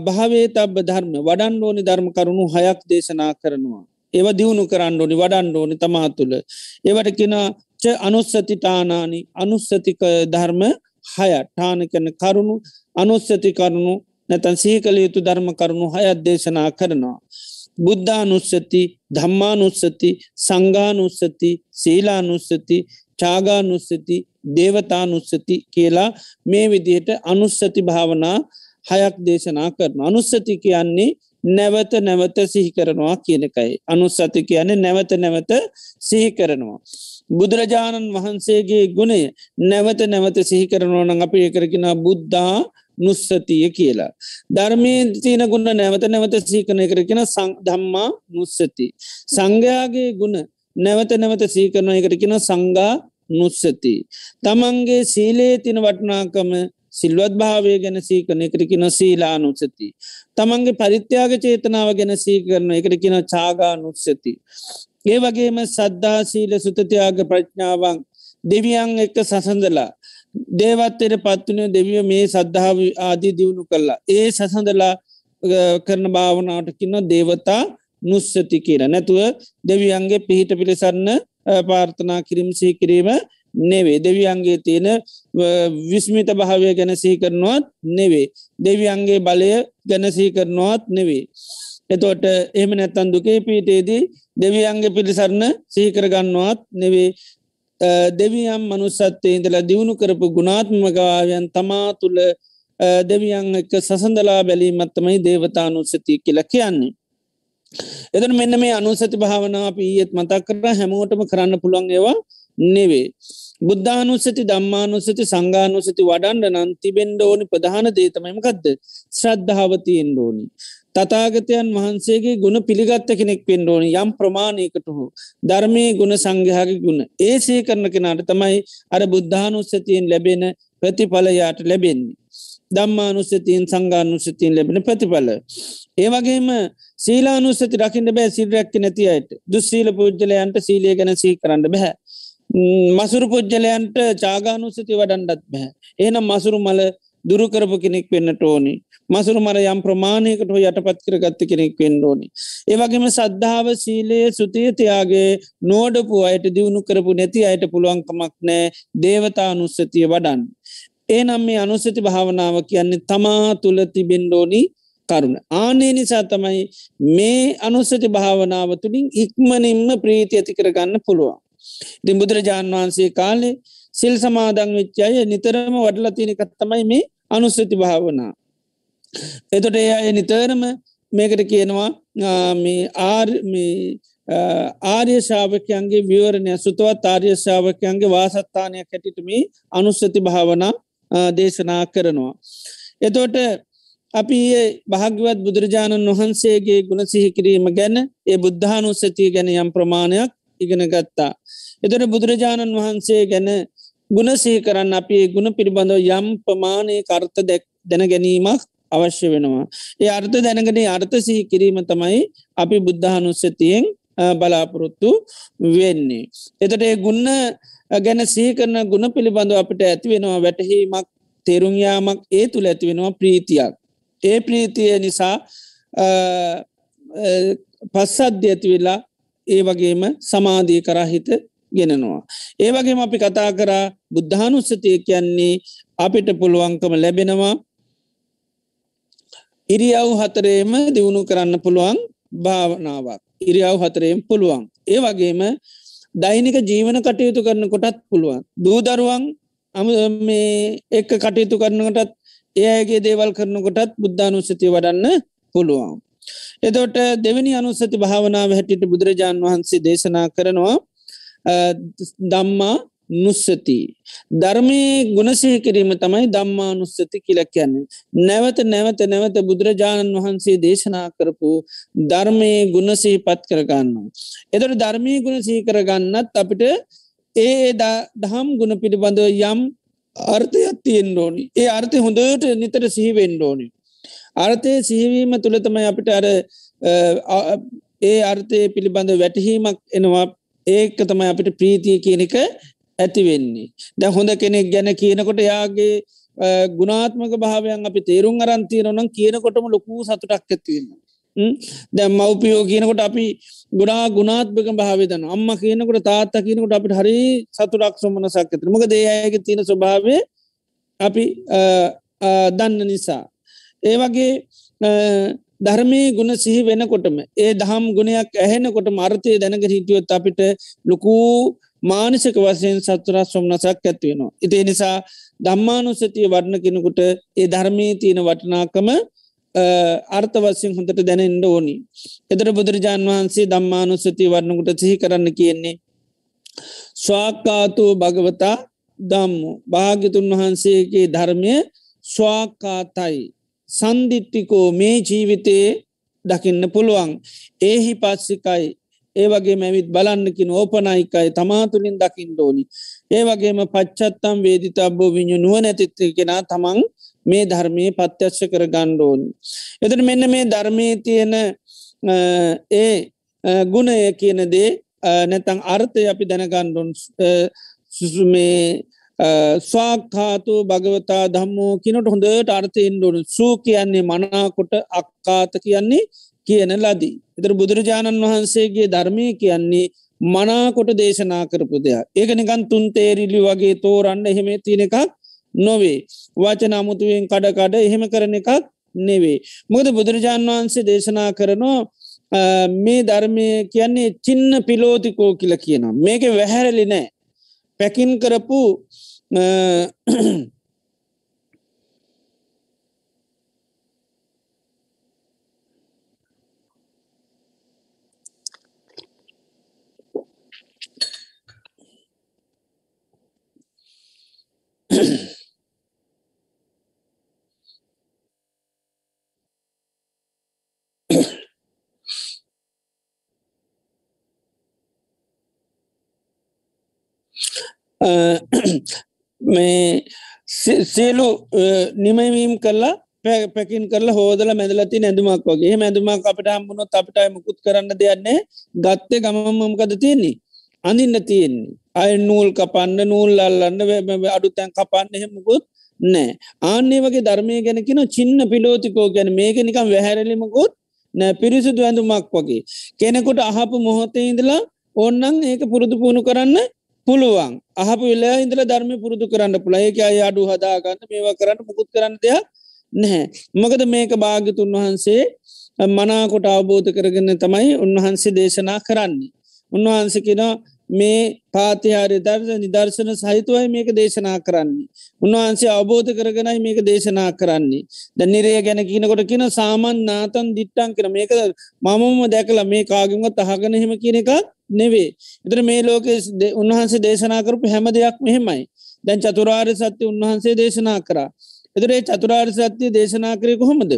භාවේ තබ ධර්ම වඩන් ඕනි ධර්ම කරුණු හයක් දේශනා කරනවා. ඒව දියුණු කරන්න ඕනි වඩන් ඕනි තමා තුළ. ඒවට කෙන ච අනුස්සතිටානානි අනුස්සතික ධර්ම හය ටාන කරන කරුණු අනුස්සති කරුණු නැතන් සීකල යුතු ධර්ම කරුණු හයත් දේශනා කරනවා. බුද්ධානුස්සති ධම්මානුස්සති සංගානුස්සති සීලානුස්සති චාගානුස්සති දේවතානුස්සති කියලා මේ විදිහට අනුස්සති භාවනා හයක් දේශනා කරන අනුස්සති කියන්නේ නැවත නැවත සිහි කරනවා කියන එකයි අනුස්සති කියන්නේ නැවත නැවත සිහි කරනවා. බුදුරජාණන් වහන්සේගේ ගුණය නැවත නැවත සිහි කරනවන අපි එකරගෙන බුද්ධා නුස්සතිය කියලා. ධර්මය තියන ගුණ නැවත නැවත සීකන කරගෙන ධම්මා නුස්සති. සංඝයාගේ ගුණ නැවත නැවත සීකරන එකට කියෙන සංගා නුස්සති. තමන්ගේ සීලේ තින වටනාකම සිල්වත් භාවය ගැන සීකන එකට කියෙන සීලා නුසති. තමන්ගේ පරිත්‍යාග චේතනාව ගැන සීකරන එකට කියෙන චාගා නුස්සති. ඒ වගේම සද්ධා සීල සුතතියාග ප්‍රඥාවන් දෙවියන් එක්ක සසඳලා දේවත්තයට පත්වන දෙවිය මේ සද්ධාව ආදී දියුණු කරලා ඒ සසඳලා කරන භාවනාවට කින්න දේවතා නුස්සති කියර නැතුව දෙවියන්ගේ පිහිට පිළිසන්න පාර්ථනා කිරීම සහි කිරීම නෙවේ දෙවියන්ගේ තියෙන විස්මිත භාවය ගැන සහි කරනවත් නෙවේ දෙවියන්ගේ බලය ගැනසහි කරනවත් නෙවේ එතොට එහම නැත්තන් දුකේ පීටේදී දෙවියන්ගේ පිළිසරන්න සහිකරගන්නවත් නෙවේ දෙවියම් මනුස්සත්තේ ඉඳලා දියුණු කරපු ගුණාත්මකාවයන් තමා තුළ දෙවියන් එක සසඳලා බැලීමත්තමයි දේවතානුස්සතිය කියල කියන්නේ. එදන මෙන්න මේ අනුසති භාවනා අපි ඊයත් මතක් කර හැමෝටම කරන්න පුළන් ඒවා නෙවේ. බුද්ධානුස්සති දම්මානුස්සති සංගානුසති වඩන්ඩ නම් තිබෙන්ඩ ඕනි ප්‍රධාන දේතමයිමකක්ද ශ්‍රද්ධාවතියෙන් ඕනි. තතාගතයන් වහන්සේගේ ගුණ පිළිගත්ත කෙනෙක් පෙන්ඩෝනි යම් ප්‍රමාණයකට හෝ ධර්මය ගුණ සංඝයාගේ ගුණ ඒසේ කරන කෙනාට තමයි අර බුද්ධානුස්සතියෙන් ලැබෙන ප්‍රතිඵලයාට ලැබෙන්නේ. දම්මානුස්සතියෙන් සංගානුස්සතියෙන් ලැබෙන ප්‍රතිඵල. ඒවගේම සීලානුස්සති රකින්න බෑ සිල්රැක්ක නැති අයට දුස්සීල පුද්ජලයන්ට සීලිය ගැන සී කරන්න බැහැ. මසුරු පුද්ජලයන්ට චාගානුස්සති වඩන්ඩත් බැහැ. ඒනම් මසුරු මල දුරුකරපු කෙනෙක් වෙන්නට ඕනි. මසුරු මර යම් ප්‍රමාණයකට හෝ යටපත් කර ගත්ත කෙනෙක් වෙන්න ඕනි. ඒවගේම සද්ධාව සීලයේ සුතියතියාගේ නෝඩපු අයට දියුණු කරපු නැති අයට පුළුවන්කමක් නෑ දේවතානුස්සතිය වඩන්. ඒ නම් මේ අනුස්සති භාවනාව කියන්නේ තමා තුළ තිබෙන්ඩෝනි කරුණ. ආනේ නිසා තමයි මේ අනුස්සති භාවනාව තුළින් ඉක්මනින්ම ප්‍රීති ඇති කරගන්න පුළුවන්. ඉතින් බුදුරජාණන් වහන්සේ කාලේ සිල් සමාදං වෙච්චාය නිතරම වඩල තියනකත් තමයි මේ අනුස්සති භාවනා. එතොට ඒ අය නිතරම මේකට කියනවා ආර්ය ශාවකයන්ගේ විවරණය සුතුවත් ආර්ය ශාවකයන්ගේ වාසත්තානයක් හැටිටම අනුස්සති භාවනා දේශනා කරනවා. එතෝට අපි ඒ භාග්‍යවත් බුදුරජාණන් වහන්සේගේ ගුණ සිහිකිරීම ගැන ඒ බුද්ධානුස්සතිය ගැන යම් ප්‍රමාණයක් ඉගෙන ගත්තා. එතට බුදුරජාණන් වහන්සේ ගැන ගුණ සිහි කරන්න අපි ගුණ පිළිබඳව යම් ප්‍රමාණය කර්ත දැන ගැනීමක් අවශ්‍ය වෙනවා. ඒ අර්ථ දැනගෙන අර්ථ සිහි කිරීම තමයි අපි බුද්ධානුස්සතියෙන් බලාපොරොත්තු වෙන්නේ. එතට ඒ ගුන්න ගැන සී කරන ගුණ පිළිබඳව අපිට ඇති වෙනවා වැටහීමක් තෙරුම්යාමක් ඒ තුළ ඇති වෙනවා ප්‍රීතියක්. ඒ ප්‍රීතිය නිසා පස්සද්ධ ඇති වෙලා ඒ වගේම සමාධී කරහිත ගෙනනවා. ඒ වගේම අපි කතා කරා බුද්ධානුස්සතිය කියන්නේ අපිට පුළුවන්කම ලැබෙනවා ඉරියව් හතරේම දියුණු කරන්න පුළුවන් භාවනාවක් ඉරියව් හතරයෙන් පුළුවන් ඒ වගේම දෛනික ජීවන කටයුතු කරන කොටත් පුළුවන් දූදරුවන් අම මේ එක්ක කටයුතු කරනකොටත් ඒගේ දේවල් කරනකොටත් බුද්ධානුස්සතිය වඩන්න පුළුවන්. එතොට දෙවැනි අනුස්සති භාවනාව හැටිට බුදුරජාණන් වහන්සේ දේශනා කරනවා දම්මා නුස්සති. ධර්මය ගුණසය කිරීම තමයි දම්මා නුස්සති කියලක් කියන්නේ. නැවත නැවත නැවත බුදුරජාණන් වහන්සේ දේශනා කරපු ධර්මය ගුණසහි පත් කරගන්න. එතට ධර්මය ගුණසී කරගන්නත් අපිට ඒ දහම් ගුණ පිළිබඳව යම් අර්ථයක් තියෙන් ඕනි ඒ අර්ථය හොඳට නිතර සිහිවෙන්න ඕනි. අර්ථය සිහිවීම තුළතමයි අපිට අර ඒ අර්ථය පිළිබඳ වැටහීමක් එනවා ඒක තමයි අපිට ප්‍රීතිය කියනක ඇතිවෙන්නේ. ද හොඳ කෙනෙක් ගැන කියනකොට යාගේ ගුණාත්මක භාවයන් අපි තේරුම් අරන්තියරනම් කියනකොටම ලොකූ සතුටක් ඇතිවන්න. දැ මවපියෝ කියනකොට අපි ගොඩා ගුණාත්මක භාවදන අම්ම කියනකොට තාත්ත කියනකොට අපිට හරි සතුරක් සොමනසක් ඇතර මක දේයගේ තියෙන ස්වභාවය අපි දන්න නිසා. ඒ වගේ ධර්මය ගුණ සිහි වෙනකොටම ඒ දහම් ගුණයක් ඇහෙනකොට මර්තය දැනග හිටියොත් අපිට ලොකූ මානසික වසයෙන් සතුරත් සොම්නසක් ඇත්වෙනවා. ඉතිේ නිසා දම්මානුසතිය වඩන කෙනෙකුට ඒ ධර්මී තියෙන වටනාකම අර්ථ වස්යෙන් හොඳට දැනෙන්ට ඕනි. එතර බුදුරජාන් වහන්සේ දම්මානුස්සති වරණකුට සිහි කරන්න කියන්නේ. ස්වාක්කාතු භගවතා දම්මු භාග්‍යතුන් වහන්සේගේ ධර්මය ස්වාකාතයි සන්දිිට්ටිකෝ මේ ජීවිතයේ දකින්න පුළුවන්. ඒහි පස්සිකයි ඒ වගේ මැවිත් බලන්නකින් ඕපනයිකයි තමාතුලින් දකිින් ඩෝනි ඒ වගේම පච්චත්තම් වේදිතබ්බෝ විඤ්ඥු නුව නැතිත්ත කෙනා තමන් මේ ධර්මය පත්‍යශ්‍ය කර ගණ්ඩෝනි. එතට මෙන්න මේ ධර්මය තියෙන ඒ ගුණය කියන දේ නැතං අර්ථය අපි දැනගණ්ඩුන් සුසුමේ ස්වාක්කාතු භගවතා දම්මෝ කියනට හොඳට අර්ථයෙන් ඩොනු සූ කියන්නේ මනාකොට අක්කාත කියන්නේ කියන ලදී. එතර බුදුරජාණන් වහන්සේගේ ධර්මය කියන්නේ මනාකොට දේශනා කරපු දෙයක් ඒකනිකන් තුන් තේරිලි වගේ තෝරන්න එහෙම තියෙන එකක් නොවේ වචන අමුතුවෙන් කඩ කඩ එහෙම කරන එකක් නෙවේ. මොකද බුදුරජාණන් වහන්සේ දේශනා කරනවා මේ ධර්මය කියන්නේ චින්න පිලෝතිකෝ කියල කියනවා. මේක වැහැරලි නෑ. පැකින් කරපු Uh, uh මේ සියලු නිමවීම් කරලා පැකින් කරලා හෝදල මැදලති නැඳුමක් වගේ. මැඳුමක් අපට හම්බුණොත් අපිටයි මුකුත් කරන්න දෙයන්නේ ගත්තේ ගමමම්කද තියෙන්නේ? අඳන්න තියෙන්නේ. අය නූල් කපන්න නූල් අල්ලන්න අඩු තැන් කපන්න එහෙමකුත් නෑ ආන්නේ වගේ ධර්මය ගැනකින චින්න පිලෝතිකෝ ගැන මේක නිකම් වැහැරලිමකුත් නෑ පිරිසිදු ඇඳුමක් වගේ. කෙනෙකුට අහපු මොහොතේ ඉඳලා ඔන්නන් ඒක පුරුදු පුුණු කරන්න පුළුවන් අහපු වෙලා ඉඳල ධර්ම පුරුදු කරන්න පුළඒක අය අඩු හදාගන්න මේවා කරන්න මුකුත් කරන්න දෙයක් නැහැ. මකද මේක භාගතුන් වහන්සේ මනාකොට අවබෝධ කරගෙන තමයි උන්වහන්සේ දේශනා කරන්නේ. උන්වහන්සකින මේ පාතිහාරය දර්ශ නිදර්ශන සහිතුවයි මේක දේශනා කරන්නේ. උන්වහන්සේ අවබෝධ කරගෙනයි මේක දේශනා කරන්නේ. ද නිරේ ගැන කියනකොට කියන සාමන් නාතන් දිට්ටන් කර මේක මමම දැකල මේ කාගමත් අහගනහෙම කියන එකක් නෙවේ. එතර මේ ලෝක උන්වහන්සේ දේශනා කරපු හැම දෙයක් මෙහෙමයි. දැන් චතුරාර්ය සත්‍ය උන්වහන්සේ දේශනා කරා. එතරේ චතුරාර් සත්‍යය දේශනා කරය කොහොමද.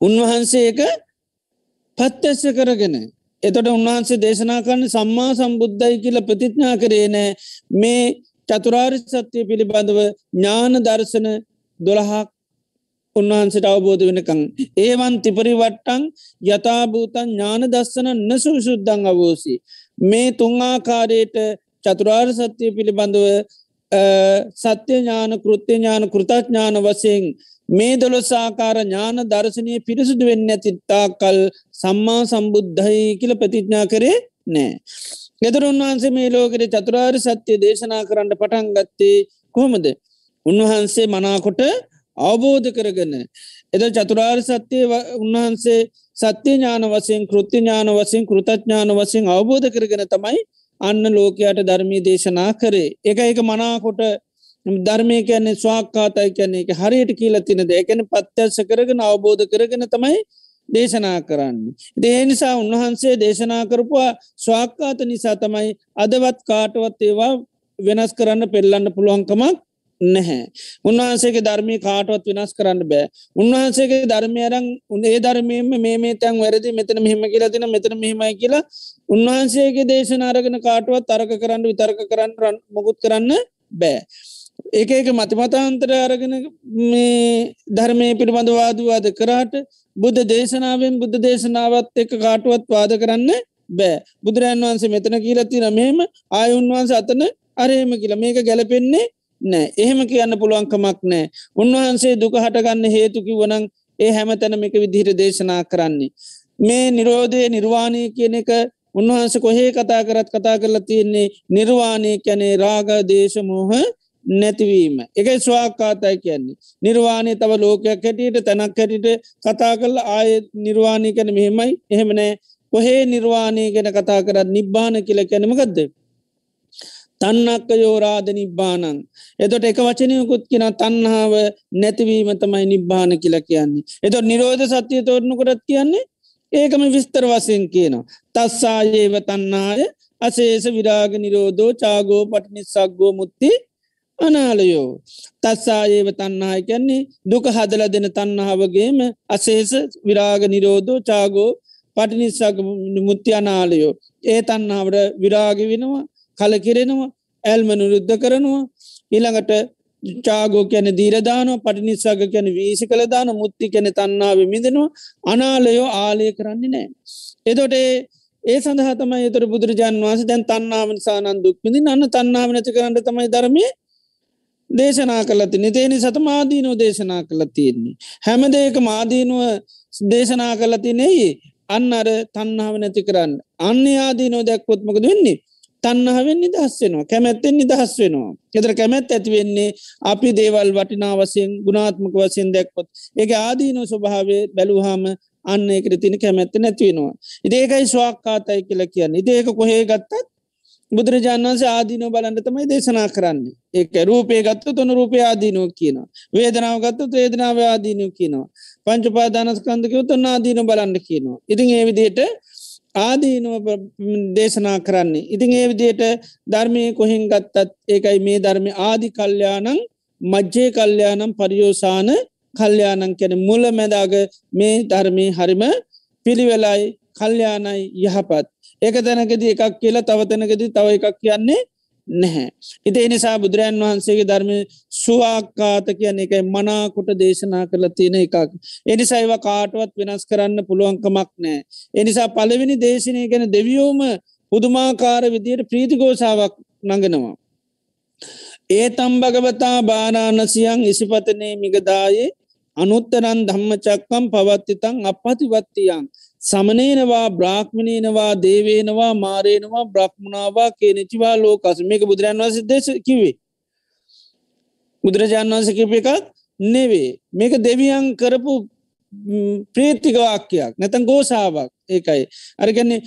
උන්වහන්සේ එක පත්්‍යස්ස කරගෙන එතොට උන්වහන්සේ දේශනා කරන්න සම්මා සම්බුද්ධයි කියල ප්‍රතිඥා කරේ නෑ මේ චතුරාර් සත්‍යය පිළිබඳව ඥාන දර්ශන දොළහක් උන්වහන්සට අවබෝධ වෙනකං. ඒවන් තිපරි වට්ටං යථභූතන් ඥාන දස්සන නසු විශුද්ධං අවෝසි. මේ තුංආකාරයට චතුරාර් සත්‍යය පිළිබඳව සත්‍ය ඥාන කෘත්‍ය ඥාන කෘතඥාන වසයෙන් මේ දොළොසාකාර ඥාන දර්ශනය පිරිසුදු වෙන්න ඇතිත්තා කල් සම්මා සම්බුද්ධයි කියල ප්‍රතිඥා කරේ නෑ. ගෙදර උන්වහන්සේ මේ ලෝකෙට චතුරාර් සත්‍යය දේශනා කරන්න පටන් ගත්තේ කොහොමද. උන්වහන්සේ මනාකොට අවබෝධ කරගන්න. එද චතුරාර් සත්‍යය උන්වහන්සේ සත්‍ය ඥාන වසයෙන් කෘත්‍ය ඥාන වසයෙන් කෘතඥාන වසයෙන් අවබෝධ කරගෙන තමයි අන්න ලෝකයට ධර්මී දේශනා කරේ. එක එක මනාකොට ධර්මය කියන්නේ ස්වාක්කාතයි කියන්නේ එක හරියට කියල තිනද එකන පත්‍යස කරගෙන අවබෝධ කරගෙන තමයි දේශනා කරන්න. දේ නිසා උන්වහන්සේ දේශනා කරපුවා ස්වාක්කාත නිසා තමයි අදවත් කාටවත් ඒවා වෙනස් කරන්න පෙල්ලන්න පුළුවන්කමක් නැහැ. උන්වහන්සේගේ ධර්මී කාටවත් වෙනස් කරන්න බෑ. උන්වහන්සේගේ ධර්මයරං උන්ඒ ධර්මයම මේ මේ තැන් වැරදි මෙතන මෙහෙම කියලා තින මෙතන මෙහෙමයි කියලා උන්වහන්සේගේ දේශනාරගෙන කාටුවත් තරක කරන්න විතර්ක කරන්න මොකුත් කරන්න බෑ. ඒක ඒක මතිමතාන්තර අරගෙන මේ ධර්මය පිළිබඳ වාදවාද කරාට බුද්ධ දේශනාවෙන් බුද්ධ දේශනාවත් එක කාටුවත් වාද කරන්න බෑ බුදුරන් වහන්සේ මෙතන කියලති නමහෙම ආය උන්වහන්ස අතන අරහෙම කියලා මේක ගැලපෙන්නේ නෑ. එහෙම කියන්න පුළුවන්කමක් නෑ. උන්වහන්සේ දුක හටගන්න හේතුකි වනං ඒ හැම තැනම එක විදිහිට දේශනා කරන්නේ. මේ නිරෝධය නිර්වාණය කියන එක උන්වහන්ස කොහේ කතා කරත් කතා කරලා තියෙන්නේ? නිර්වාණය කැනේ රාග දේශමෝහ නැතිවීම. එකයි ස්වාකාතයි කියන්නේ. නිර්වාණය තව ලෝකයක් හැටියට තැනක් හැටිට කතා කල ආය නිර්වාණය කැන මෙහෙමයි. එහෙමනෑ කොහේ නිර්වාණය ගැන කතා කරත් නිබ්බාන කියල කැනමගදද තන්නක්ක යෝරාධ නිබ්බානන් එතොට එක වචනයකුත් කියෙන තන්නාව නැතිවීම තමයි නිබ්බාන කියල කියන්නේ. එතො නිරෝධ සත්‍යය තෝරණු කරත් කියන්නේ ඒකම විස්තර වසයෙන් කියනවා. තස්සායේව තන්නාය අසේස විරාග නිරෝධෝ චාගෝ පටිනිස්සක්ගෝ මුත්ති අනාලයෝ. තස්සායේව තන්නාය කියන්නේ දුක හදල දෙන තන්නාවගේම අසේස විරාග නිරෝධෝ චාගෝ පටිනිස්සක් මුත්ති අනාලයෝ. ඒ තන්නාවට විරාග වෙනවා. කලකිරෙනවා ඇල්ම නිරුද්ධ කරනවා ඊළඟට චාගෝ කියන දීරදාන පටිනිසාග කියන වීසි කළ දාන මුත්ති කැන තන්නාව මිදෙනවා අනාලයෝ ආලය කරන්නේ නෑ. එතොට ඒ සඳහ තමයි එතර බුදුරජාන් වන්ස දැන් තන්නාව නිසානන් දුක්මිදි අන්න තන්නාව නැති කරන්න තමයි ධර්මය දේශනා කලති නිතේනි සත මාදීනෝ දේශනා කළ තියෙන්නේ. හැම දෙක මාදීනුව දේශනා කලති නෙයි අන්න අර තන්නාව නැති කරන්න අන්‍ය ආදීනෝ දැක්කොත්මකද වෙන්නේ තන්නහවෙන් නිදහස් වෙනවා කැමැත්තෙන් නිදහස් වෙනවා. එතර කැමැත් ඇතිවෙන්නේ අපි දේවල් වටිනා වසයෙන් ගුණාත්මක වසයෙන් දැක්කොත්. ඒක ආදීන ස්වභාවය බැලූහාම අන්න එකට තින කැමැත්ත නැතිවෙනවා ඉදේකයි ස්වාක්කාතයි කියල කියන්න. ඉදේක කොහේ ගත්තත් බුදුරජාණන් වන්සේ ආදීනෝ බලන්න තමයි දේශනා කරන්න. ඒක රූපය ගත්ත තොන රූපය ආදීනෝ කියනවා. වේදනාව ගත්ත වේදනාව ආදීනෝ කියනවා. පංචපාදානස්කන්දක උතුන්න ආදීන බලන්න කියනවා. ඉතින් ඒ විදියට ආදීනුව දේශනා කරන්නේ. ඉතින් ඒ විදියට ධර්මය කොහින් ගත්තත් ඒකයි මේ ධර්ම ආදි කල්්‍යයානං මජ්්‍යය කල්්‍යයානම් පරියෝසාන කල්්‍යයානං කැන මුල මැදාග මේ ධර්මී හරිම පිළිවෙලයි කල්්‍යයානයි යහපත්. ඒක තැනකද එකක් කියලා තවතැනකද තව එකක් කියන්නේ නැහැ. ඉති එනිසා බුදුරජන් වහන්සේගේ ධර්ම සුවාක්කාත කියන එකයි මනාකොට දේශනා කරල තියෙන එකක්. එනිසා ඒව කාටුවත් වෙනස් කරන්න පුළුවන්කමක් නෑ. එනිසා පලවෙනි දේශනය ගැන දෙවියෝම පුදුමාකාර විදියට ප්‍රීතිගෝසාවක් නඟනවා. ඒ තම් භගවතා බාරාණසියන් ඉසිපතනය මිගදායේ අනුත්තරන් ධම්මචක්කම් පවත්තිතං අපපතිවත්තියන් සමනේනවා බ්‍රාහ්මණයනවා දේවේනවා මාරේනවා බ්‍රහ්මණාවා කියනෙචිවා ලෝකස. මේක බුදුරන් වස දේශ කිවේ බුදුරජාණන් වන්ස කිප එකක් නෙවේ. මේක දෙවියන් කරපු ප්‍රේතිකවාක්‍යයක් නැතන් ගෝසාාවක් ඒකයි. අරගන්නේ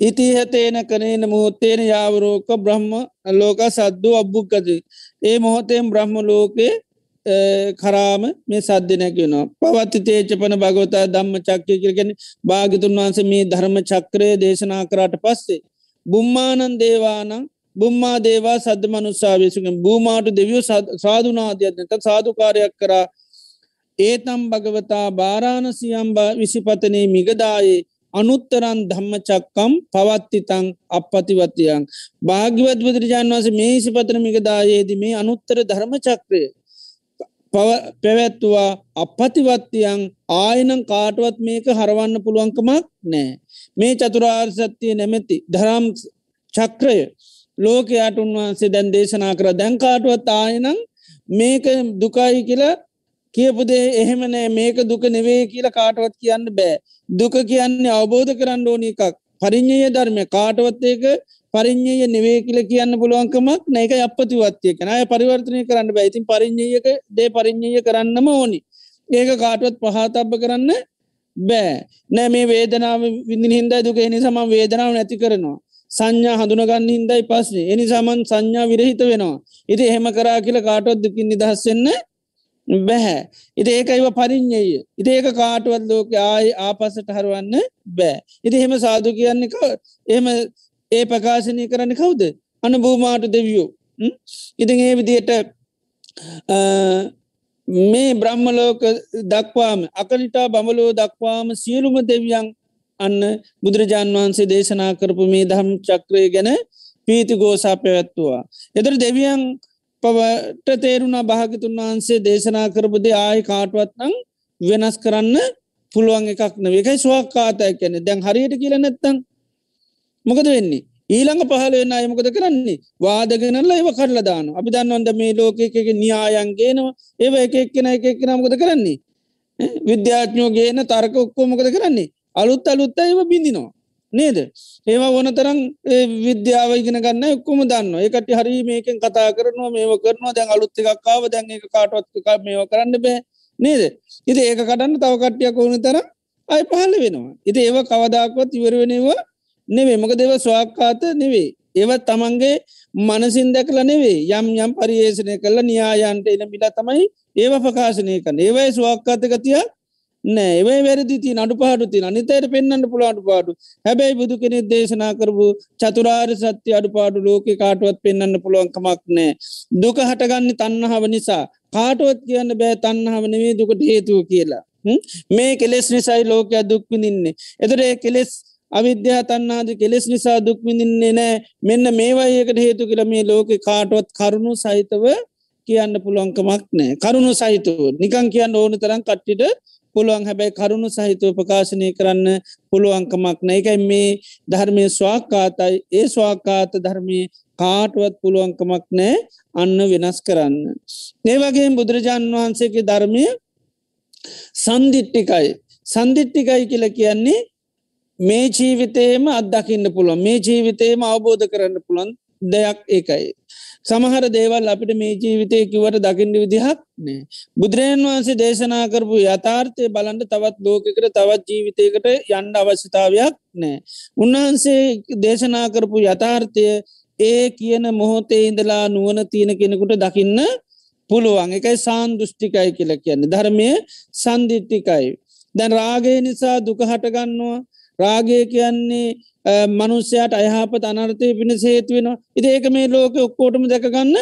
ඉතිහතේන කනේන මොහොත්තේන යාවරෝක බ්‍රහ්ම ලෝක සද්දු අබ්බුක්කද. ඒ මොහොතෙන් බ්‍රහ්ම ලෝකේ කරාම මේ සද්ධනැකිවෙනවා පවත්ති තේචපන භගවතා දම්ම චක්කය කරගෙන භාගිතුන් වහන්ස මේ ධර්ම චක්‍රය දේශනා කරාට පස්සේ. බුම්මානන් දේවානං බුම්මා දේවා සද්ධ මනුස්සාාවේසුගෙන් භූමාට දෙවියෝ සාධනාධයක්නත සාධකාරයක් කරා ඒතම් භගවතා බාරාණසියම්බ විසිපතනයේ මිගදායේ අනුත්තරන් ධම්මචක්කම් පවත්තිතං අපපතිවත්තියන් භාග්‍යවත් බුදුරජාන් වස මේ සිපතන මිගදායේද මේ අනුත්තර ධර්මචක්‍රය පැවැත්තුවා අපපතිවත්තියන් ආයනං කාටුවත් මේක හරවන්න පුළුවන්කමක් නෑ. මේ චතුරාර් සත්‍යය නැමැති දරම් චක්‍රය ලෝකයාට උන්වහන්සේ දැන් දේශනා කර. දැන්කාටුවත් ආයනං මේක දුකයි කියලා කියපුදේ එහෙමනෑ මේක දුක නෙවේ කියලා කාටවත් කියන්න බෑ. දුක කියන්නේ අවබෝධ කරන්න ඕනි එකක්. පරිින්්ඥය ධර්මය කාටවත්තේක පරිින්්ඥය නෙවේ කියල කියන්න පුළුවන්කමක් නෑක අපපතිවත්ය කනය පරිවර්තනය කරන්න බැයිතින් පරිින්්ඥයක දේ පරිින්්ඥය කරන්නම ඕනි. ඒක කාටුවත් පහතබ්බ කරන්න බෑ. නෑ මේ වේදනාව විඳින හින්දයි දුක එනි සම වේදනාව නැති කරනවා. සංඥා හඳුනගන්න හින්දයි පස්සේ එනි සමන් සංඥා විරහිත වෙනවා. ඉති එහෙම කරා කියල කාටුවත් දුකින් නිදහස්සෙන්න බැහැ ඉති ඒකයිව පරිින්්ඥය ඉති ඒක කාටුවත් ලෝක ආය ආපසට හරුවන්න බෑ. ඉති එහෙම සාදු කියන්නේ එහම ඒ ප්‍රකාශනය කරන්න කවුද? අන භූමාට දෙවියෝ. ඉතින් ඒ විදියට මේ බ්‍රහ්මලෝක දක්වාම අකනිටා බමලෝ දක්වාම සියලුම දෙවියන් අන්න බුදුරජාන් වහන්සේ දේශනා කරපු මේ දහම් චක්‍රය ගැන පීති ගෝසා පැවැත්තුවා. එතර දෙවියන් පවට තේරුණා භාගතුන් වහන්සේ දේශනා කරපුදේ ආය කාටුවත්නං වෙනස් කරන්න පුළුවන් එකක් නවකයි ස්වාක්කාතය කැනෙ දැන් හරියට කියල නැත්තන් මොකද වෙන්නේ? ඊළඟ පහල වෙන්න අයමකද කරන්නේ? වාදගෙනල්ල ඒව කරල දාන අපි දන්නවන්ද මේ ලෝකක න්‍යායන්ගේනවා ඒව එක එක්කෙන එක එක්කෙන මොකද කරන්නේ? විද්‍යාඥෝ ගේන තර්ක ඔක්කෝමකද කරන්නේ? අලුත් අලුත්ත ඒව බිඳිනවා. නේද? ඒවා ඕන තරම් විද්‍යාව ඉගෙන ගන්න ඔක්කොම දන්න එකට හරි මේකෙන් කතා කරනවා මේව කරනවා. දැන් අලුත් එකක්කාව දැන් එක කාටවත්ක මේව කරන්න බෑ. නේද? ඉති ඒක කටන්න තව කට්ටියක් ඕන තර අයි පහල වෙනවා. ඉති ඒව කවදාක්වත් ඉවරවෙනවා නෙවේ මොක දෙව ස්වාක්කාත නෙවේ ඒවත් තමන්ගේ මනසින් දැකල නෙවේ යම් යම් පරියේෂණය කළ න්‍යායන්ට එන මිලා තමයි ඒව ප්‍රකාශනය කන්න ඒවයි ස්වාක්කාතකතිය නෑ. ඒවයි වැරදිති නඩු පාඩු ති අනිතයට පෙන්න්න පුළාට පාඩු හැබැයි බුදු කෙනෙ දේශනා කරපු චතුරාර් සත්‍ය අඩු පාඩු ලෝක කාටුවත් පෙන්න්න පුළුවන්කමක් නෑ. දුක හටගන්න තන්නහාව නිසා. කාටුවත් කියන්න බෑ තන්නහාව නෙවේ දුකට හේතුව කියලා. මේ කෙලෙස් නිසයි ලෝකයක් දුක්විනින්නේ එතරේ කෙලෙස් අවිද්‍යා තන්නාද කෙලෙස් නිසා දුක්විඳින්නේ නෑ. මෙන්න මේවායකට හේතු කියල මේ ලෝක කාටුවත් කරුණු සහිතව කියන්න පුළුවන්කමක් නෑ. කරුණු සහිතව. නිකං කියන්න ඕන තරම් කට්ටිට පුළුවන්. හැබැයි කරුණු සහිතව ප්‍රකාශනය කරන්න පුළුවන්කමක් නෑකයි මේ ධර්මය ස්වාකාතයි ඒ ස්වාකාත ධර්මය කාටුවත් පුළුවන්කමක් නෑ අන්න වෙනස් කරන්න. ඒවගේ බුදුරජාණන් වහන්සේගේ ධර්මය සන්දිිට්ටිකයි සන්දිිට්ටිකයි කියල කියන්නේ මේ ජීවිතයම අත්දකින්න පුළුවන් මේ ජීවිතයම අවබෝධ කරන්න පුළන් දෙයක් ඒකයි. සමහර දේවල් අපිට මේ ජීවිතය කිවට දකිින්ට විදිහක් නෑ. බුදුරජන් වහන්සේ දේශනා කරපු යථාර්ථය බලන්ට තවත් ලෝකකට තවත් ජීවිතයකට යන්න අවශ්‍යතාවයක් නෑ. උන්වහන්සේ දේශනා කරපු යථාර්ථය ඒ කියන මොහොතේ ඉඳලා නුවන තියෙන කෙනෙකුට දකින්න පුළුවන් එකයි සාන්දෘෂ්ටිකයි කියල කියන්නේ ධර්මය සන්දිිට්ටිකයි. දැන් රාගය නිසා දුක හටගන්නවා රාගය කියන්නේ මනුස්්‍යයට අයහපත අනර්ථය පිණ සේතු වෙනවා. ඉති ඒක මේ ලෝක ඔක්කෝටම දැකගන්න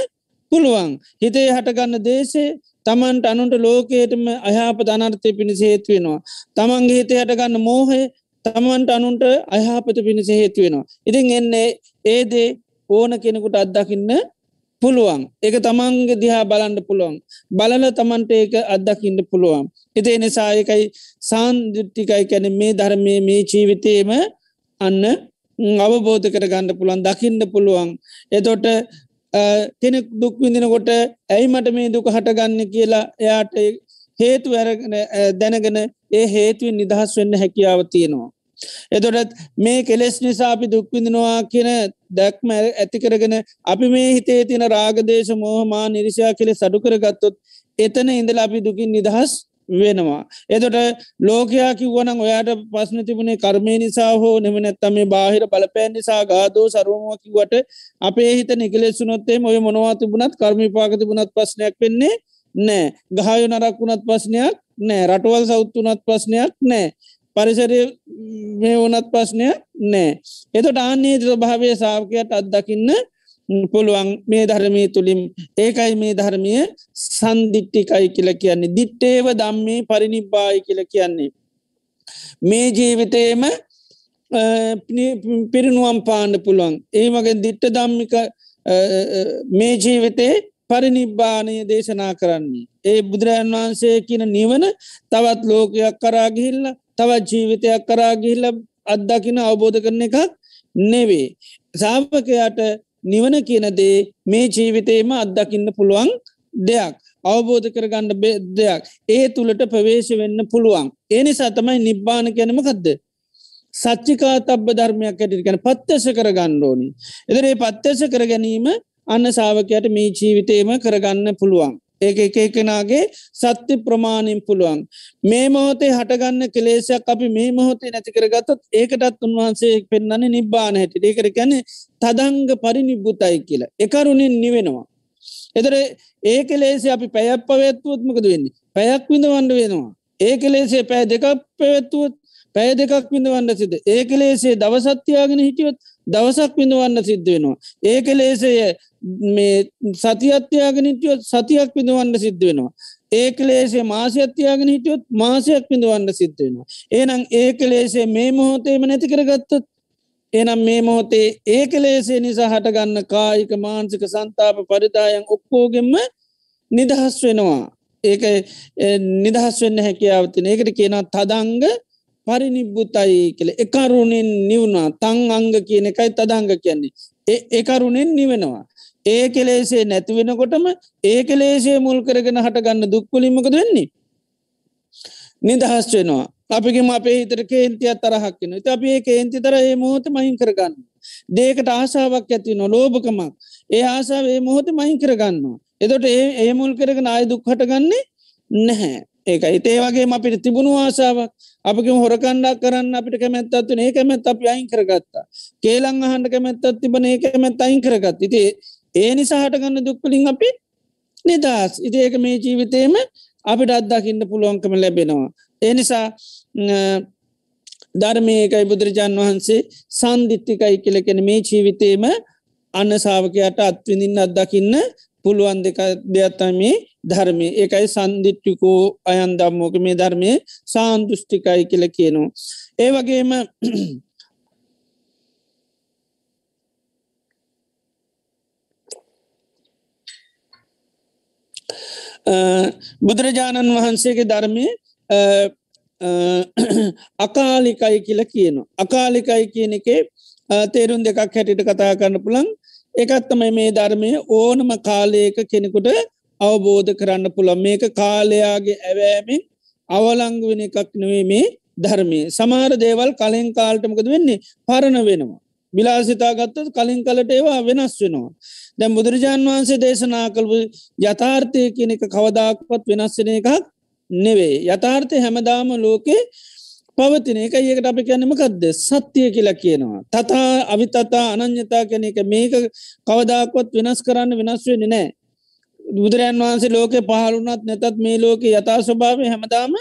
පුළුවන්. හිතේ හටගන්න දේශේ තමන්ට අනුන්ට ලෝකයටම අයහපත අනර්ථය පිණිස හේතු වෙනවා. තමන්ගේ හිතේ හටගන්න මෝහය තමන්ට අනුන්ට අයහපත පිණිස හේතු වෙනවා. ඉතින් එන්නේ ඒදේ ඕන කෙනෙකුට අත්දකින්න පුළුවන්. එක තමන්ගේ දිහා බලන්ඩ පුළුවන්. බලල තමන්ට ඒක අත්දකින්න පුළුවන්. එතේ නිසායකයි සාන්දිට්ටිකයි කැන මේ ධර්මය මේ ජීවිතයම අන්න අවබෝධ කර ගණඩ පුළුවන් දකින්න පුළුවන්. එතොට කෙනෙක් දුක් විඳිනකොට ඇයි මට මේ දුක හටගන්න කියලා එයාට හේතු ඇරගෙන දැනගෙන ඒ හේතුවෙන් නිදහස් වෙන්න හැකියාව තියෙනවා. එතොටත් මේ කෙලෙස් නිසා අපි දුක්විඳනවා කියන දැක්ම ඇති කරගෙන අපි මේ හිතේ තින රාගදේශ මෝහමා නිරිෂා කෙලෙ සඩුකර ගත්තොත් එතන ඉඳල අපි දුකින් නිදහස් වෙනවා. එතොට ලෝකයා කිව්වන ඔයාට පස්න තිබුණේ කර්මය නිසා හෝ නෙම නැත්තම මේ බාහිර බලපෑන් නිසා ගාදෝ සරුවම කිවට අපේ හිත නිකලෙසුනොත්තේ ඔය මොනවා තිබුණත් කර්මිපාක තිබුණත් ප්‍රශ්නයක් වෙන්නේ නෑ ගහයු නරක් වුණත් ප්‍රශ්නයක් නෑ රටවල් සෞත්තුනත් ප්‍රශ්නයක් නෑ පරිසරය මේ වනත් ප්‍රශ්නයක් නෑ. එතොට ආන්නේ ස්වභාවය සාාවකයට අත්දකින්න පුළුවන් මේ ධර්මී තුළින්. ඒකයි මේ ධර්මය සන්දිිට්ටිකයි කියල කියන්නේ. දිට්ටේව දම්මේ පරිනිබ්බායි කියල කියන්නේ. මේ ජීවිතයම පිරිනුවම් පාණ්ඩ පුළුවන්. ඒ මගෙන් දිට්ට දම්මික මේ ජීවිතේ පරිනිබ්බානය දේශනා කරන්නේ. ඒ බුදුරජන් වහන්සේ කියන නිවන තවත් ලෝකයක් කරාගිහිල්ල තවත් ජීවිතයක් කරාගිහිල්ල අත්දකින අවබෝධ කරන එකක් නෙවේ සාපකයට නිවන කියනදේ මේ ජීවිතේම අත්දකින්න පුළුවන් දෙයක්. අවබෝධ කරගන්න දෙයක්. ඒ තුළට ප්‍රවේශ වෙන්න පුළුවන්. ඒනි සතමයි නිබ්බාන ගැනම කදද සච්චිකා තබ්බ ධර්මයක් ඇටිට ගැන පත්තස කර ගණ්ඩෝනි එදරේ පත්තස කර ගැනීම අන්න සාාවකයට මේ ජීවිතේම කරගන්න පුළුවන්. ඒක එක එකනාගේ සත්‍ය ප්‍රමාණින් පුළුවන්. මේ මොහොතේ හටගන්න කෙලේෂයක් අපි මේ මොහොතේ නැතිකර ගත්තත් ඒකටත් උන්වහන්සේ පෙන්න්නන්නේ නිබ්බාන හැට. ඒකර කැන තදංග පරිනිබ්බුතයි කියලා. එකරුණින් නිවෙනවා. එතර ඒ කෙලේසේ අපි පැයක් පවත්වුවත්මකද වෙන්නේ? පැයක් විඳවන්න වෙනවා. ඒ කෙලේසේ පැය දෙකක් පැවැත්තුවත් පැය දෙකක් විඳවන්න සිද ඒ කෙලේසේ දවසත්‍යයාගෙන හිටියොත් දවසක් විඳවන්න සිද්ධ වෙනවා. ඒ කෙලේසය මේ සතියත්‍යයාගෙන හිටියොත් සතියක් විඳවන්න සිද්ධ වෙනවා. ඒක ලේසේ මාසයත්‍යයාගෙන හිටියොත් මාසයක් විඳවන්න සිද්ධ වෙනවා. ඒනම් ඒක ලේසේ මේ මොහොතේම නැති කරගත්තත් එනම් මේ මොහොතේ ඒක ලේසේ නිසා හටගන්න කායික මාන්සික සන්තාප පරිදායන් ඔක්කෝගෙන්ම නිදහස් වෙනවා. ඒක නිදහස් වෙන්න හැකියාවතින ඒකට කියන තදංග පරිනිබ්බුතයි කියල. එකරුණෙන් නිවුණා. තං අංග කියන එකයි තදංග කියන්නේ. ඒ එකරුණෙන් නිවෙනවා. ඒ කෙලේසේ නැතිවෙනකොටම ඒ කෙලේසේ මුල් කරගෙන හටගන්න දුක්කුලිමකද වෙන්නේ? නිදහස් වෙනවා. අපිගේම අපේ හිතර කේන්තිය තරහක්කෙන ත අපි ඒ කේන්ති තර ඒ මොහොත මහින් කරගන්න දේකට ආසාාවක් ඇති නො ලෝභකමක්. ඒ ආසාාව ඒ මොහොත මහින් කරගන්නවා. එතොට ඒ ඒ මුල් කරගෙන අය දුක් හටගන්නේ නැහැ. ඒක හිතේ වගේ අපිට තිබුණු ආසාාවක් අපික හොරකණ්ඩක් කරන්න අපිට කැමැත්තත්තු ඒ කැමැත් අපි අයින් කරගත්තා. කේලං අහන්ට කැමැත්තත් තිබන ඒ කැමැත් අයින් කරගත් ඉතිේ ඒ නිසාහට ගන්න දුක්කලින් අපි නිදස් ඉති ඒක මේ ජීවිතේම අපිට අත්දාකින්න පුළුවන්කම ලැබෙනවා. ඒ නිසා ධර්මයකයි බුදුරජාන් වහන්සේ සන්දිිට්ටිකයි කියලකෙන මේ ජීවිතේම අන්න සාාවකයට අත්විඳින් අත්දකින්න පුළුවන් දෙක දෙයක්ත්තමේ ධර්මය ඒකයි සන්දිිට්ටිකෝ අයන් දම්මෝක මේ ධර්මය සාන්දෘෂ්ටිකයි කියල කියනවා. ඒ වගේම බුදුරජාණන් වහන්සේගේ ධර්මය අකාලිකයි කියල කියනවා. අකාලිකයි කියන එකේ තේරුම් දෙකක් හැටිට කතා කරන්න පුළන් එකත්තමයි මේ ධර්මය ඕනම කාලයක කෙනෙකුට අවබෝධ කරන්න පුළන් මේක කාලයාගේ ඇවෑමෙන් අවලංගු වෙන එකක් නෙවේ මේ ධර්මය සමාර දේවල් කලින් කාල්ටමකද වෙන්නේ පරණ වෙනවා. විලාසිතා ගත්තත් කලින් කලට ඒවා වෙනස් වෙනවා. දැම් බුදුරජාන් වහන්සේ දේශනා කළපු යථාර්ථය කියන එක කවදාක්පත් වෙනස්සෙන එකක් නෙවේ. යථාර්ථය හැමදාම ලෝකේ පවතින එක ඒකට අපි කැනමකක්ද සත්‍යය කියලා කියනවා. තතා අවිතතා අනං්‍යතා කැන එක මේක කවදාක්වත් වෙනස් කරන්න වෙනස් වෙන නෑ. බුදුරන් වහන්සේ ලෝක පහළුනත් නැතත් මේ ලෝක යථා ස්වභාවය හැමදාම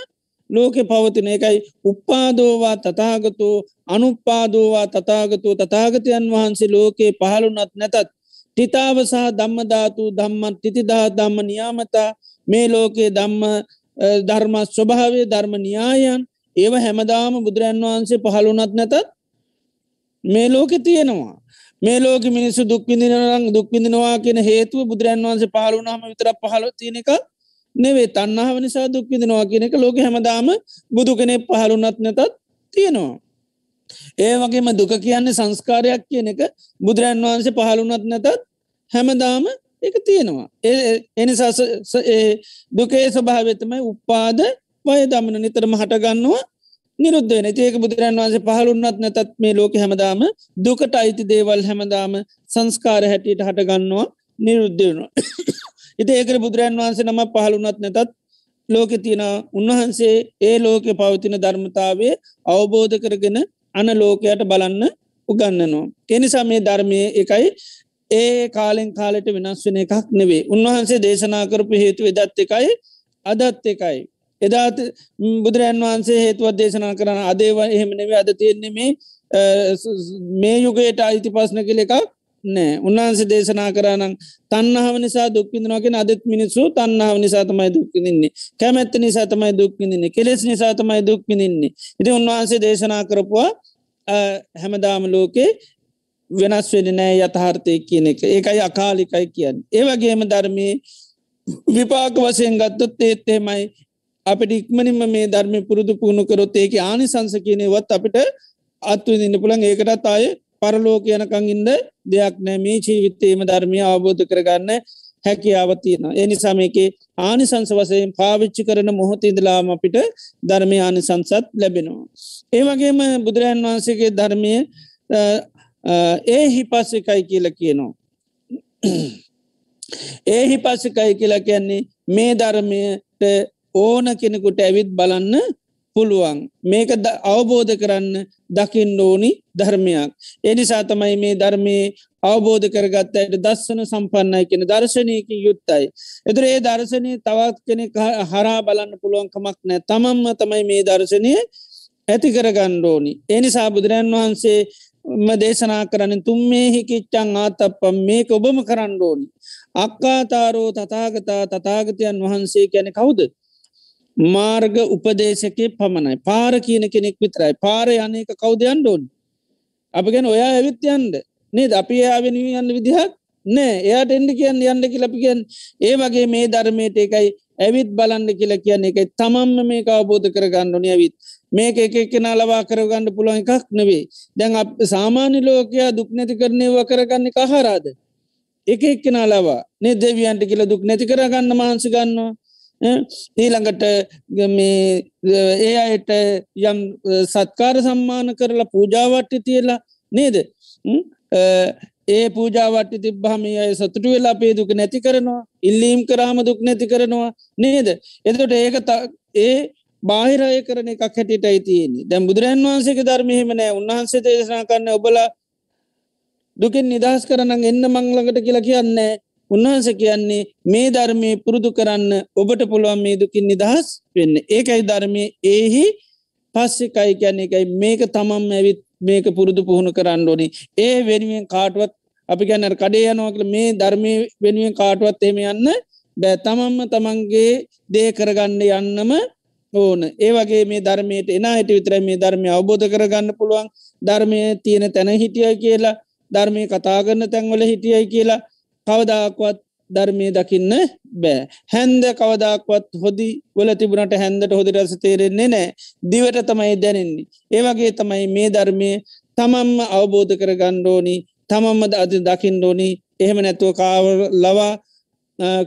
ලෝකෙ පවතින එකයි උප්පාදෝවා තතාගතු අනුපාදෝවා තතාගතු තතාගතයන් වහන්සේ ලෝකයේ පහළුනත් නැතත් ටිතාව සහ ධම්මධාතු ධම්මත් තිතිදා ධම්ම නියාමතා මේ ලෝකයේ ධම්ම ධර්ම ස්වභාවේ ධර්ම න්‍යායන් ඒව හැමදාම බුදුරන් වහන්සේ පහළුනත් නැතත් මේ ලෝකෙ තියෙනවා. මේ ලෝක මිනිස්සු දුක්විදිනරං දුක්විදිනවා කියෙන හේතුව බුදුරන් වහන්සේ පහළුනාම විතර පහල තියෙන එක නෙවේ තන්නාව නිසා දුක්විදිනවා කියන එක ලෝක හැමදාම බුදු කෙනෙ පහළුනත් නැතත් තියෙනවා. ඒ වගේම දුක කියන්නේ සංස්කාරයක් කියන එක බුදුරන් වහන්සේ පහළුනත් නැතත් හැමදාම එක තියෙනවා. එනිසා දුකේ ස්වභාවතමයි උපාද වය දමන නිතරම හටගන්නවා නිරුද්ධ වෙන ඒක බුදුරන් වන්සේ පහළුන්නත් නැතත් මේ ලෝක හැමදාම දුකට අයිති දේවල් හැමදාම සංස්කාර හැටියට හටගන්නවා නිරුද්ධ වෙනවා ඉති ඒකර බුදුරන් වහන්සේ නම පහළුනත් නැතත් ලෝකෙ තියෙන උන්වහන්සේ ඒ ලෝකෙ පවතින ධර්මතාවේ අවබෝධ කරගෙන අන ලෝකයට බලන්න උගන්නනවා. එනිසා මේ ධර්මය එකයි ඒ කාලෙන් කාලෙට වෙනස් වෙන එකක් නෙවේ උන්වහන්සේ දේශනා කරපු හේතු එදත් එකයි අදත් එකයි. එදාත් බුදුරන් වහන්සේ හේතුවත් දේශනා කරන අදේව එහෙම නෙවේ අද තියෙන්නේ මේ මේ යුගයට අයිති පස්න කළ එකක් නෑ. උන්වහන්සේ දේශනා කරනම් තන්නහාව නිසා දුක්විදිනවාගෙන අදත් මිනිස්සු තන්නාව නිසා තමයි දුක්විදින්නේ කැමැත්ත නිසා තමයි දුක්විදින්නේ කෙලෙස් නිසා තමයි දුක්විදින්නේ ඉති උන්වහන්සේ දේශනා කරපුවා හැමදාම ලෝකේ වෙනස් වෙන නෑ යථාර්ථය කියන එක. ඒකයි අකාලිකයි කියන්න. ඒවගේම ධර්මය විපාක වසයෙන් ගත්තොත් ඒත්තේමයි අපිට ඉක්මනින්ම මේ ධර්මය පුරුදු පුුණු කරොත් ඒක ආනි සංස කියනෙවත් අපිට අත්වදින්න පුළන් ඒකටත් අය පරලෝක යනකං ඉන්න දෙයක් නෑ මේ ජීවිත්තේම ධර්මය අවබෝධ කරගන්න හැකියාවතියෙන. එනිසා මේකේ ආනිසංස වසයෙන් පාවිච්චි කරන මොහොතඉදලාම අපිට ධර්මය ආනිසංසත් ලැබෙනවා. ඒවගේම බුදුරජන් වහන්සේගේ ධර්මය ඒ හිපස්සකයි කියල කියනවා. ඒ හිපස්සකයි කියලා කියන්නේ මේ ධර්මයට ඕන කෙනෙකුට ඇවිත් බලන්න පුළුවන් මේක අවබෝධ කරන්න දකිින් ඕනි ධර්මයක්. එනිසා තමයි මේ ධර්මය අවබෝධ කරගත්තයට දස්සන සම්පන්නයි කෙන දර්ශනයකින් යුත්තයි. එතුර ඒ දර්ශනය තවත් කෙනෙ හරා බලන්න පුළුවන්කමක් නෑ තමම්ම තමයි මේ දර්ශනය ඇති කරගණ්ඩෝනි. එනිසා බුදුරන් වහන්සේ දේශනා කරන්න තුම්මේ හිකිච්චං ආතප්පම් මේක ඔබම කරන්න ඕනි. අක්කාතාරෝ තතාගතා තතාගතයන් වහන්සේ කැනෙ කවුද. මාර්ග උපදේශකය පමණයි. පාර කියන කෙනෙක් විතරයි. පාර යනක කවුදයන් ඩෝන්. අප ගැන ඔයා ඇවිත්යන්ද නේද? අපි යාවෙන යන්න විදිහක් නෑ එයාට එන්ඩ කියන්න යන්න කිලපිගෙන් ඒ වගේ මේ ධර්මයට එකයි ඇවිත් බලන්න කියලා කියන්න එකයි. තමම්ම මේ අවබෝධ කරගන්නඩන ඇවිත්. මේක එක කෙනා ලවා කරගන්න පුළුවන් එකක් නෙවේ දැන් අප සාමාන්‍ය ලෝකයා දුක් නැති කරනයව කරගන්න කහරාද එක එක්කෙනා ලවා. නේ දෙවියන්ට කියලා දුක් නැති කරගන්න මහන්සි ගන්නවා. ඊළඟට ඒ අයට යම් සත්කාර සම්මාන කරලා පූජාවට්ටි තියලා නේද? ඒ පූජාවට්ටි තිබ්බහම අය සතුටු වෙලා අපේ දුක නැති කරනවා ඉල්ලීම් කරාම දුක් නැති කරනවා නේද? එතට ඒක ඒ බාහිරය කරන එකක් හැටියට අයිතියන්නේ දැම් බුදුරන් වහන්සේක ධර්මයහෙමනෑ උන්වහන්සේ දේශනා කරන්න ඔබල දුකෙන් නිදහස් කරන එන්න මංලඟට කියලා කියන්නේ උන්වහන්ස කියන්නේ මේ ධර්මය පුරුදු කරන්න ඔබට පුළුවන් මේ දුකින් නිදහස් වෙන්න. ඒකයි ධර්මය. ඒහි පස්සෙකයි කියන්නේ එකයි මේක තමම් ඇවිත් මේක පුරුදු පුහුණු කරන්න ඕනි. ඒ වෙනුවෙන් කාටුවත් අපි ගැනර කඩේ යනවාකල මේ ධර්මය වෙනුවෙන් කාටුවත් එහෙම යන්න බෑ. තමම්ම තමන්ගේ දේ කරගන්න යන්නම ඕන. ඒ වගේ මේ ධර්මයට එන හිට විතර මේ ධර්මය අවබෝධ කරගන්න පුළුවන්. ධර්මය තියෙන තැන හිටියයි කියලා ධර්මය කතාගන්න තැන්වල හිටියයි කියලා කවදාක්වත් ධර්මය දකින්න බෑ. හැන්ද කවදක්වත් හොදි වල තිබුණට හැන්දට හොදි රස තේරෙන්නේ නෑ. දිවට තමයි දැනෙන්නේ. ඒවගේ තමයි මේ ධර්මය තමම්ම අවබෝධ කර ගණ්ඩෝනි තමම්මද අද දකිින්ඩෝනි එහෙම නැතුව කාව ලවා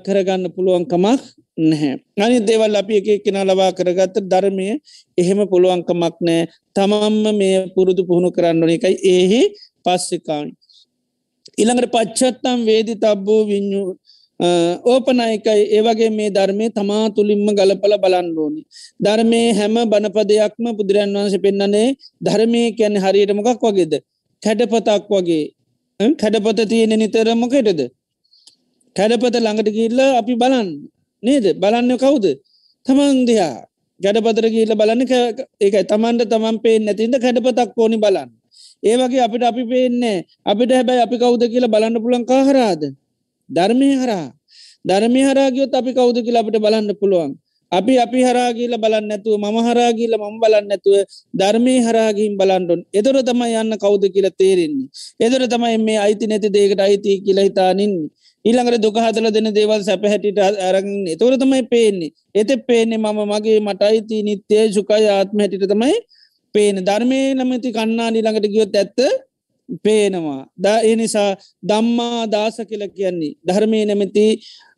කරගන්න පුළුවන්කමක් නැහැ. අනි දෙවල් අපි එක කෙන ලවා කරගත්ත ධර්මය එහෙම පුළුවන්කමක් නෑ. තමම්ම මේ පුරුදු පුහුණු කරන්න එකයි ඒහි පස්සිකාන්. ඉළඟට පච්චත්තම් වේදි තබ්බූ විඤ්ඥු ඕපනයකයි. ඒවගේ මේ ධර්මය තමා තුළින්ම ගලපල බලන්ඩෝනි. ධර්මය හැම බණපදයක්ම බුදුරන් වහන්ස පෙන්න්නනේ ධර්මය කියැන හරියට මොකක් වගේද. කැඩපතක් වගේ. කැඩපත තියෙන නිතරමොකෙටද. කැඩපත ළඟට කිල්ල අපි බලන්න. නේද? බලන්න කවුද? තමන් දෙයා ගැඩපතර කියල බලන්න ඒකයි තමන්ට තමන් පේ නැතින්ද කැඩපතක් ඕනි බලන්න. ඒවගේ අපිට අපි පේන්නේ අපිට හැබැයි අපි කවුද කියලා බලන්න පුළන් කාහරාද ධර්මය හරා ධර්මය හරාගියොත් අපි කවුද කියලා අපිට බලන්න පුළුවන්. අපි අපි හරාගීල බලන්න නැතුව මම හරාගීල මම බලන්න නැතුව ධර්මය හරාගින් බලන්ඩුන් එදොර තමයි යන්න කවුද කියලා තේරෙන්නේ. එදොර තමයි මේ අයිති නැති දේකට අයිති කියලා හිතානින්නේ ඊළඟට දුකහදල දෙන දේවල් සැපහැටිට අරගන්න එතවර තමයි පේන්නේ. එත පේන්නේ මම මගේ මට අයිති නිත්‍යය සුකයි ආත්ම හැටිට තමයි පේන. ධර්මය නමති කන්නාඩි ළඟට ගියොත් ඇත්ත පේනවා. ද ඒ නිසා දම්මා දාස කියල කියන්නේ ධර්මය නැමති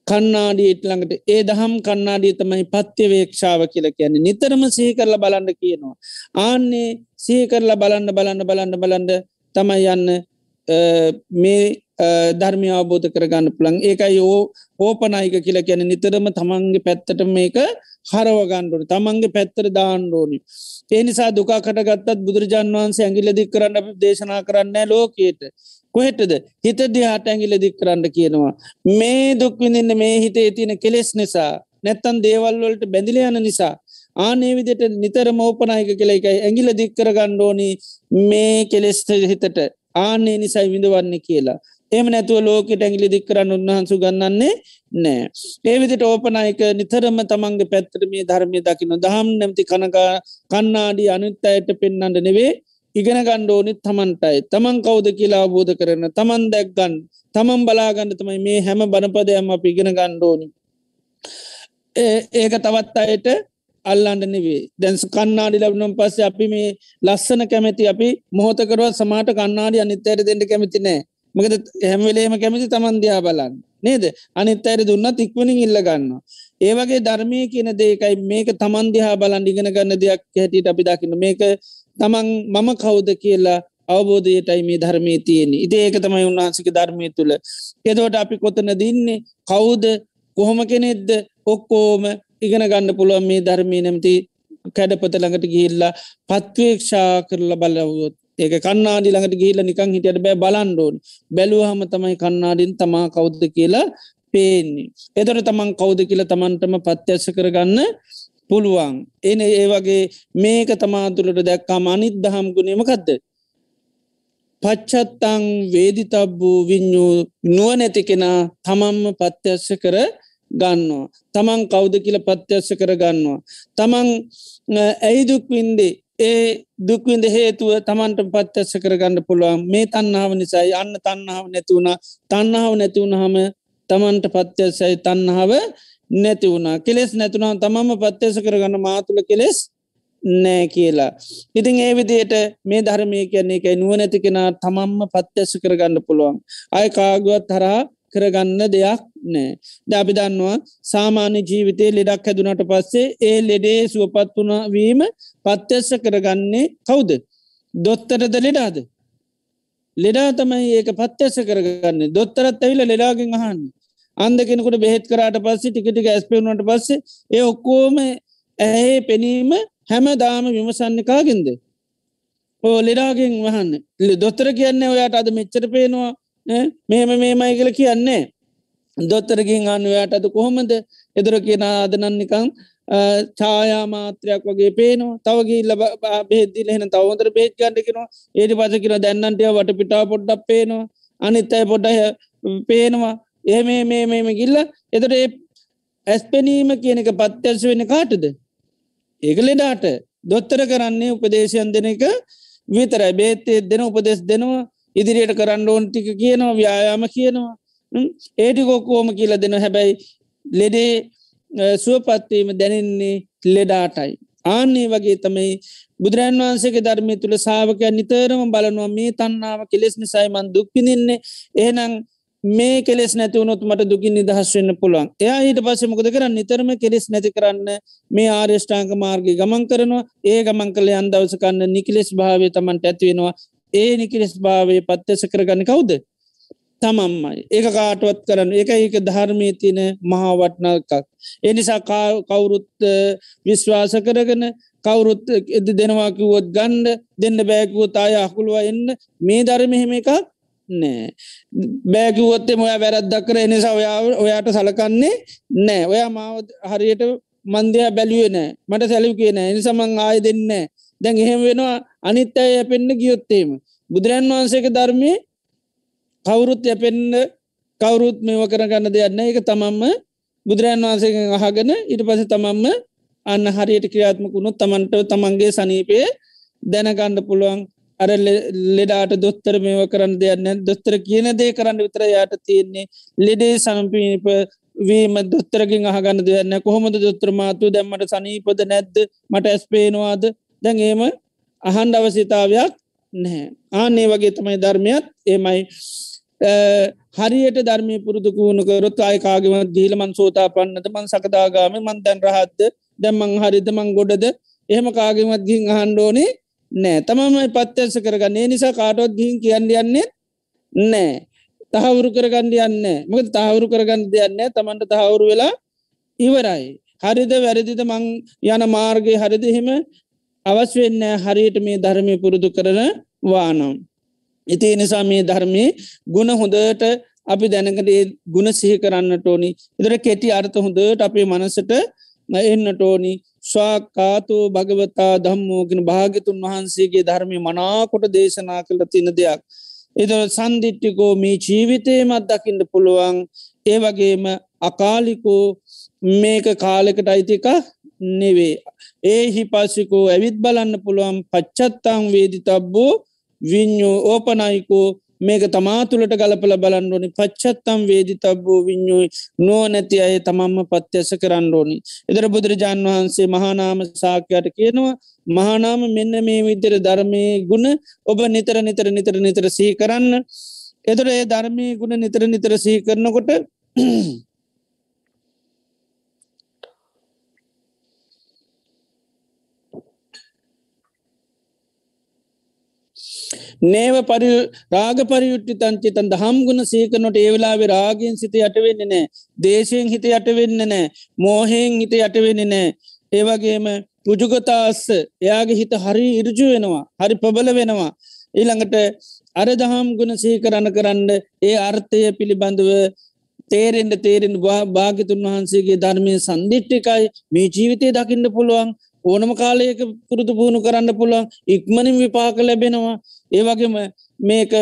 කන්නාඩියට ළඟට. ඒ දහම් කන්නාඩිය තමයි පත්‍යවේක්ෂාව කියල කියන්නේ. නිතරම සහි කරල බලන්න කියනවා. ආන්නේ සහි කරලා බලන්න බලන්න බලන්න බලන්ඩ තමයි යන්න මේ ධර්මය අවබෝධ කරගන්න පුළන් ඒකයි ඕ ඕපනයික කියලා කියන නිතරම තමන්ගේ පැත්තට මේක හරවගණ්ඩුවන තමන්ගේ පැත්තර දාණ්ඩෝනි. ඒ නිසා දුකා කටගත්තත් බුදුරජාන් වහන්සේ ඇගිල දික් කරන්න දේශනා කරන්න ලෝකයට. කොහෙටද හිත දිහාට ඇගිල දික් කරන්න කියනවා. මේ දුක්විඳන්න මේ හිතේ තියෙන කෙලෙස් නිසා නැත්තන් දේවල්වලට බැඳිල යන නිසා. ආනේ විදිට නිතර මෝපනායක කෙල එකයි ඇගිල දික්කර ගණ්ඩෝනි මේ කෙලෙස්ට හිතට ආනේ නිසයි විඳවන්න කියලා. එම නැතුව ලෝකට ඇගිලි දික් කරන්න උන්වහන්සු ගන්නන්නේ නෑ. ඒවිදිට ඕපනායක නිතරම තමන්ගේ පැත්තට මේ ධර්මය දකින දහම් නැමති කනකා කන්නාඩි අනිත් අයට පෙන්න්නට නෙවේ ඉගෙන ගණ්ඩෝනිත් තමන්ටයි තමන් කෞද කියලා අවබෝධ කරන තමන් දැක්ගන්න තමන් බලාගන්න තමයි මේ හැම බණපදයම අප ඉගෙන ගණ්ඩෝනි. ඒක තවත් අයට අල්ලන්ඩ නෙවේ දැන්ස් කන්නාඩි ලබනම් පස්සේ අපි මේ ලස්සන කැමැති අපි මොහොතකරුවත් සමාට කන්නාඩි අනිත්තයට දෙට කැමති නෑ. මකද හැමවෙලේම කැමති තමන්දයා බලන්න. නේද? අනිත් අයට දුන්නත් ඉක්වනින් ඉල්ල ගන්න. ඒවගේ ධර්මය කියන දේකයි මේක තමන්දිහා බලන් ඉගෙන ගන්න දෙයක් හැටියට අපි දකින්න. මේක තමන් මම කවුද කියලා අවබෝධයටයි මේ ධර්මය තියෙන්නේ. ඉති ඒක තමයි උන්වහන්සික ධර්මය තුළ එදවට අපි කොතන දින්නේ කවුද? කොහොම කෙනෙද්ද ඔක්කෝම ඉගෙන ගන්න පුළුවන් මේ ධර්මය නැමති කැඩපත ළඟට ගිහිල්ලා පත්වේක්ෂා කරලා බලවුවොත් ඒක කන්නාඩි ළඟට ගිහිල නිකං හිටියට බෑ බලන්ඩෝන් බැලුවහම තමයි කන්නාඩින් තමා කෞද්ද කියලා පේන්නේ. එතොට තමන් කෞද කියලා තමන්ටම පත්‍යශ කරගන්න පුළුවන්. එන ඒ වගේ මේක තමාතුළට දැක්කා අනිත් දහම් ගුණේමකක්ද. පච්චත්තං වේදිතබ්බූ විඤ්ඥූ නුවනැති කෙනා තමන්ම පත්‍යශ කර ගන්නවා. තමන් කෞද කියල පත්‍යශ කර ගන්නවා. තමන් ඇයිදුක් වින්දේ ඒ දුක්විඳ හේතුව තමන්ට පත්්‍යස්ස කරගන්න පුළුවන් මේ තන්නාව නිසයි අන්න තන්නාව නැතිවුණ තන්නාව නැතිවුණහම තමන්ට පත්්‍යසයි තන්නාව නැති වුණා කෙලෙස් නැතුනා තමම පත්්‍යස කරගන්න මාතුළ කෙලෙස් නෑ කියලා. ඉතින් ඒ විදියට මේ ධර්මය කියන්නේ එකයි නුව නැති කෙනා තමම්ම පත්්‍යස කරගන්න පුළුවන්. අය කාගුවත් හරහා කරගන්න දෙයක් නෑ. ද අපි දන්නවා සාමාන්‍ය ජීවිතය ලෙඩක් හැදුනට පස්සේ ඒ ලෙඩේ සුවපත් වුණ වීම පත්්‍යස්ස කරගන්නේ කවුද. දොත්තරද ලෙඩාද. ලෙඩා තමයි ඒක පත්්‍යස කරගන්න දොත්තරත් ඇවිල ලෙඩාගෙන් අහන්න. අන්ද කෙනෙකුට බෙහෙත් කරට පස්සේ ටිකටික ඇස්පෙනුවට පස්සේ ඒ ඔක්කෝම ඇහේ පෙනීම හැම දාම විමසන්න කාගෙන්ද. ඕ ලෙඩාගෙන් වහන්න දොත්තර කියන්න ඔයාට අද මෙච්චර පේනවා මෙහෙම මේමයි කියල කියන්නේ. දොත්තරගින් අනුවයට අද කොහොමද? එදුර කියන අදනන්නිකං ඡායාමාත්‍රයක් වගේ පේනවා. තවගේ ලබ බෙද්දිල එහෙන තවන්තර බේත් ගන්නකෙනවා ඒට පස කියර දැන්නන්ටය වට පිටා පොඩ්ඩක් පේනවා. අනිත් අයි පොඩ්ඩ පේනවා. එහ මේ මේ මේම ගිල්ල එතට ඒ ඇස් පෙනීම කියන එක පත්‍යස වෙන කාටද? ඒක ලෙඩාට. දොත්තර කරන්නේ උපදේශයන් දෙන එක විතරයි. බේත්තේ දෙන උපදෙස් දෙනවා. ඉදිරියට කරන්න ඕන් ටික කියනවා ව්‍යයාම කියනවා. ඒටිකොක්කෝම කියල දෙන හැබැයි ලෙඩේ සුවපත්වීම දැනෙන්නේ ලෙඩාටයි. ආන්නේ වගේ තමයි බුදුරන් වහන්සේගේ ධර්මය තුළ සාාවකයන් නිතරම බලනවා මේ තන්නාව කෙලෙස් නිසයිමන් දුක්පිනින්නේ ඒනම් මේ කෙස් නැතිවනොත් මට දුකින් නිදහස් වෙන්න පුළුවන්. එයා ඊට පස්ස මොකද කරන්න? නිතරම කෙලෙස් නැති කරන්න මේ ආර්ෂ්ඨාංක මාර්ගය ගමන් කරනවා. ඒ ගමන් කළ අන්දවසකන්න නිකලෙස් භාවය තමන්ට ඇතිවෙනවා ඒ නිකිලෙස් භාවය පත්්‍යස කරගන්න කවුද? තමම්මයි. ඒක කාටුවත් කරන්න. එක ඒක ධර්මය තියන මහාවටනකක් එනිසා කවුරුත් විශ්වාස කරගෙන කවුරුත් එද දෙනවාකිවොත් ගණ්ඩ දෙන්න බෑකුවොත් අය අකුළුව එන්න. මේ ධර්මහෙම එකක් නෑ. බෑකිවොත්තේ මොය වැරද්දක් කර. එනිසා ඔයා ඔයාට සලකන්නේ නෑ. ඔයා මාව හරියට මන්දයා බැලුවේ නෑ. මට සැලි කියන නිසමං ආය දෙන්න දැන් එහෙම වෙනවා අනිත් අය යැපෙන්න්න ගියොත්තේම බුදුරන් වහන්සේක ධර්මය කවුරුත් යැපෙන්න්න කවුරුත් මේව කරගන්න දෙයන්න එක තමම්ම බුදුරන් වහන්සේ අහගෙන ඉට පස තමම්ම අන්න හරියට ක්‍රියාත්මකුණුත් තමන්ට තමන්ගේ සනීපය දැනගණ්ඩ පුළුවන්. අර ලෙඩාට දොත්තර මේව කරන්න දෙයන්න දොස්තර කියන දේ කරන්න විතර යායට තියෙන්නේ. ලෙඩේ සම්පීප වීම දොස්තරකින් අහගන්න දෙයන්න කොහොමද දොස්ත්‍ර මාතු දැම්මට සනීපද නැද්ද? මට ඇස්පේනවාද දැන් ඒම අහන්ඩ අවසිතාවයක් නැහැ. ආනේ වගේ තමයි ධර්මයත්. ඒමයි හරියට ධර්මය පුරුදු කූුණකරොත් අයකාගවත් ගීල මන් සෝතා පන්නත මන් සකදාගාම. මන්තැන් රහත්ද? දැම්මං හරිද? මං ගොඩද? එහෙම කාගෙමත් ගින් අහන්ඩෝනේ නෑ තමමයි පත්්‍යස කරගන්නේ. නිසා කාටොත් ගිහින් කියන්න යන්නේ නෑ තහවුරු කරගන්න යන්න මක තහවුරු කරගන්න දෙයන්න තමන්ට තහවුරු වෙලා ඉවරයි. හරිද? වැරදිද? මං යන මාර්ගය හරිදහෙම අවස් වෙන්න හරියට මේ ධර්මය පුරුදු කරන වානම්. ඉති නිසා මේ ධර්මය ගුණ හොඳට අපි දැනකට ඒ ගුණ සිහි කරන්නට ඕනි ඉදර කෙටි අර්ථ හොඳට අපේ මනසට එන්නට ඕනි ස්වාකාතු භගවතා දම්මෝගෙන භාගතුන් වහන්සේගේ ධර්මය මනාකොට දේශනා කළ තින දෙයක්. එද සන්දිිට්ටිකෝ මේ ජීවිතය මත් දකිින්ට පුළුවන් ඒ වගේම අකාලිකෝ මේක කාලෙකට අයිතික නෙවේ. ඒ හිපසිකෝ ඇවිත් බලන්න පුළුවන් පච්චත්තං වේදි තබ්බෝ විඤ්ඥෝ ඕපනයිකෝ මේක තමා තුළට ගලපල බලන්න ඕනි පච්චත්තම් වේදි තබ්බූ විඤ්ඥුයි නෝ නැති අය තමම්ම පත්්‍යස කරන්න ඕනි. එදර බුදුරජාන් වහන්සේ මහානාම සාකයට කියනවා මහානාම මෙන්න මේ විදිර ධර්මය ගුණ ඔබ නිතර නිතර නිතර නිතර සහි කරන්න. එදර ඒ ධර්මය ගුණ නිතර නිතර සහි කරනකොට නේව පරි රාග පරියුට්ටි තංචි තන් දහම්ගුණ සීකනොට ඒවෙලාවෙ රාගෙන් සිත යටවෙන්න නෑ. දේශයෙන් හිත යටවෙන්න නෑ. මෝහෙන් හිත යටවෙන්න නෑ. ඒවගේම පුජුගතාස්ස එයාගේ හිත හරි ඉරජු වෙනවා හරි ප්‍රබල වෙනවා. ඊළඟට අර දහම් ගුණ සීකරණ කරන්න ඒ අර්ථය පිළිබඳව තේරෙන්ට තේරෙන් භාගතුන් වහන්සේගේ ධර්මය සන්දිිට්ටිකයි මේ ජීවිතය දකින්න පුළුවන්. ඕනම කාලයක පුරුදු පුහුණු කරන්න පුළුවන්. ඉක්මනින් විපාක ලැබෙනවා. ඒවගේම මේක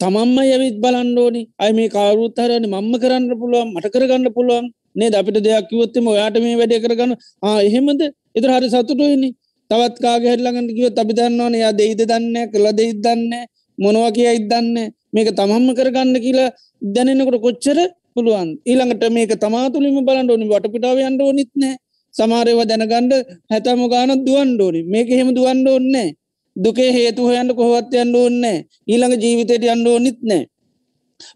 තමම්ම යවිත් බලන්ඩෝනි අයි මේ කාරුත්හරයන මම්ම කරන්න පුළුවන් මට කරගන්න පුළුවන්. නේ අපිට දෙයක් කිවොත්තම ඔයාට මේ වැඩ කරගන්න. එහෙමද? එතර හරි සතුටුවනි තවත් කාගේ හැල්ලඟට කිව අපි දන්නවන යා දෙයිද දන්න කළ දෙයිත් දන්න මොනවා කිය ඉදන්න මේක තමම්ම කරගන්න කියලා දැනෙනකොට කොච්චර පුළුවන් ඊළඟට මේක තමාතුලිම බලන්න ඕනි. වටපිටාව අන්ඩ නිත්නෑ සමාරයව දැනගණ්ඩ හැතම ගානත් දුවන්ඩෝනි මේක එහෙම දුවන්ඩ ඕන්නේ දුකේ හේතු හොයන්න කොහොත් යන්න ඕන්නේ ඊළඟ ජීවිතයට යන්න ඕනිත් නෑ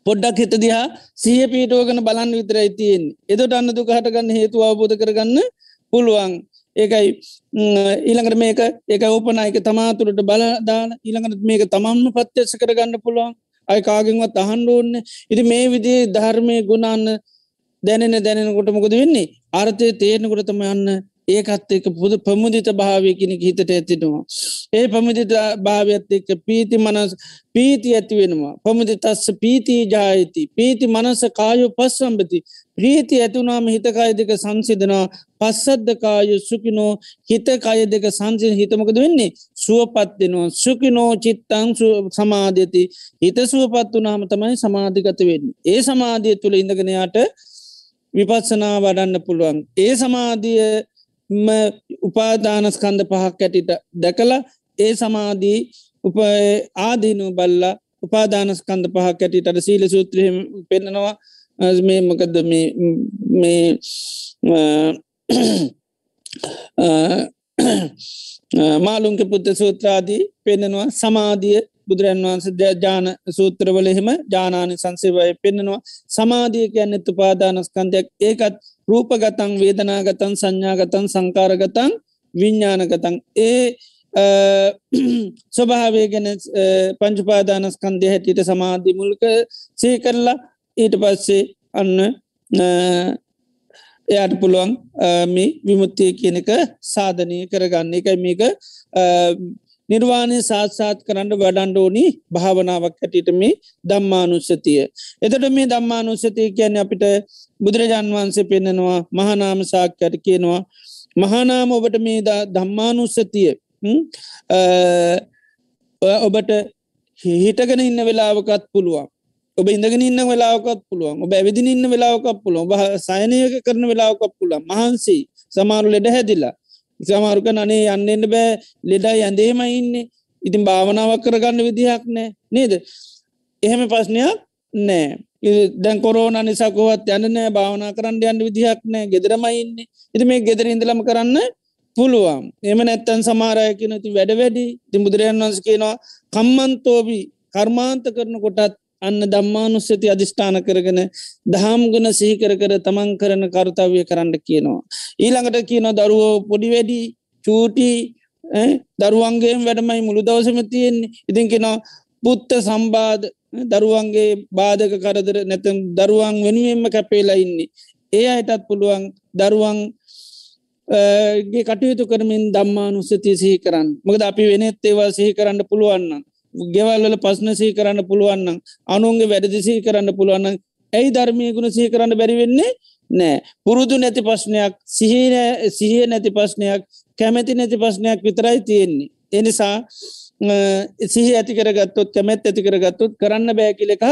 පොඩ්ඩක් හිත දිහා සිය පීටෝගන බලන්න විතර ඇතියෙන් එදට අන්න දුක හටගන්න හේතු අවබෝධ කරගන්න පුළුවන්. ඒකයි ඊළඟට මේක ඒක ඕපනයික තමාතුරට බලදාන ඊළඟට මේක තමන්ම පත්්‍යස කරගන්න පුළුවන්. අය කාගෙන්වත් අහන්ඩ ඕන්න ඉති මේ විදි ධර්මය ගුණන්න දැනෙන දැනෙනකොට මොකද වෙන්නේ? අර්ථය තේරනකොට තම යන්න ඒකත් එක පුද ප්‍රමුදිත භාවය කෙනෙ හිතට ඇතිනවා. ඒ පමුදිත භාවයත් එක්ක පීති මනස් පීති ඇති වෙනවා. පමුදි තස්ස පීතිී ජායති. පීති මනස කායු පස්සම්බති. ප්‍රීති ඇතුනාම හිතකාය දෙක සංසිදනවා පස්සද්ධකායු සුකිනෝ හිත කය දෙක සංසින හිතමකද වෙන්නේ සුවපත් දෙනවා සුකිනෝ චිත්තං සමාධ්‍යති හිත සුවපත් වනාම තමයි සමාධිගත වෙන්නේ. ඒ සමාධිය තුළ ඉඳගෙනයාට විපත්සනා වඩන්න පුළුවන්. ඒ සමාධිය උපාදානස්කන්ද පහක් ඇටිට දැකලා ඒ සමාධී උප ආදීනු බල්ල උපාදානස්කන්ද පහක් ඇටිට සීල සූත්‍රයම පෙන්නවා මේ මොකද මේ මාලුන්ක පුත්ත සූත්‍රාදී පෙන්නවා සමාධිය බුදුරන් වහන්ස ජාන සූත්‍රවලහෙම ජානානි සංසේවය පෙන්නවා සමාධිය කියන්න තුපාදානස්කන්දයක් ඒකත් රූපගතන් වේදනාගතන් සංඥාගතන් සංකාරගතන් විඤ්ඥානගතන් ඒ ස්වභාවය ගැන පංචුපාදානස්කන්දය හැටියට සමාධි මුල්ක සේ කරලා ඊට පස්සේ අන්න එයාට පුළුවන් මේ විමුත්තිය කියනක සාධනය කරගන්න එකයි මේක නිර්වාණය සාත්සාත් කරන්න වඩන්ඩෝනි භාවනාවක් හැටිට මේ දම්මානුස්සතිය. එතට මේ දම්මානුස්සතිය කියන්න අපිට බුදුරජාන් වහන්සේ පෙන්නෙනවා මහනාම සාක්කට කියනවා. මහනාම ඔබට මේ දම්මානුස්සතිය ඔබට හිටගෙන ඉන්න වෙලාවකත් පුළුවන්. ඔබ ඉඳගෙන ඉන්න වෙලාවකත් පුළුවන්. ඔබ ඇවිදින ඉන්න වෙලාවකක් පුළුවන්. බහ සයනයක කරන වෙලාවකක් පුළුවන්. මහන්සේ. සමාරු ලෙඩ හැදිලා. සමාරුක නනේ යන්නන්න බෑ. ලෙඩා ඇඳේම ඉන්න. ඉතින් භාවනාවක් කරගන්න විදිහක් නෑ. නේද? එහෙම ප්‍රශ්නයක් නෑ. දැන් කොරෝන නිසාකොවත් යන්න නෑ භාවනා කරන්න යන්න විදිහක් නෑ. ගෙදරමයින්න ඉති මේ ගෙදර ඉඳලම කරන්න පුළුවන්. එම නැත්තන් සමාරය කියන ති වැඩ වැඩි. ති බුදුරයන් වන්ස කියනවා කම්මන්තෝබී කර්මාන්ත කරන කොටත් අන්න දම්මානුස්සති අධිෂ්ඨාන කරගෙන දහම් ගුණ සිහිකර කර තමන් කරන කරුතාවය කරන්න කියනවා. ඊළඟට කියන දරුවෝ පොඩි වැඩි චූටි දරුවන්ගේ වැඩමයි මුළු දවසම තියෙන්නේ. ඉතින් කෙනවා පුත්ත සම්බාධ දරුවන්ගේ බාධක කරදර නැතම් දරුවන් වෙනුවෙන්ම කැපේලා ඉන්නේ. ඒ අයටත් පුළුවන් දරුවන් ගේ කටයුතු කරමින් දම්මානුස්සතිය සිහි කරන්න. මොකද අපි වෙනෙත් ඒවා සිහි කරන්න පුළුවන්න ගෙවල්වල පස්නසී කරන්න පුළුවන්න අනුන්ගේ වැඩදිසී කරන්න පුළුවන්න ඇයි ධර්මය ගුණ සහි කරන්න බැරිවෙන්නේ නෑ. පුරුදු නැති ප්‍රශ්නයක් සිහින සිහිය නැති ප්‍රශ්නයක් කැමැති නැති ප්‍රශ්නයක් විතරයි තියෙන්නේ. එනිසා සිහි ඇති කරගත්තොත් කැමැත් ඇති කරගත්තුත් කරන්න බෑකිල එකක්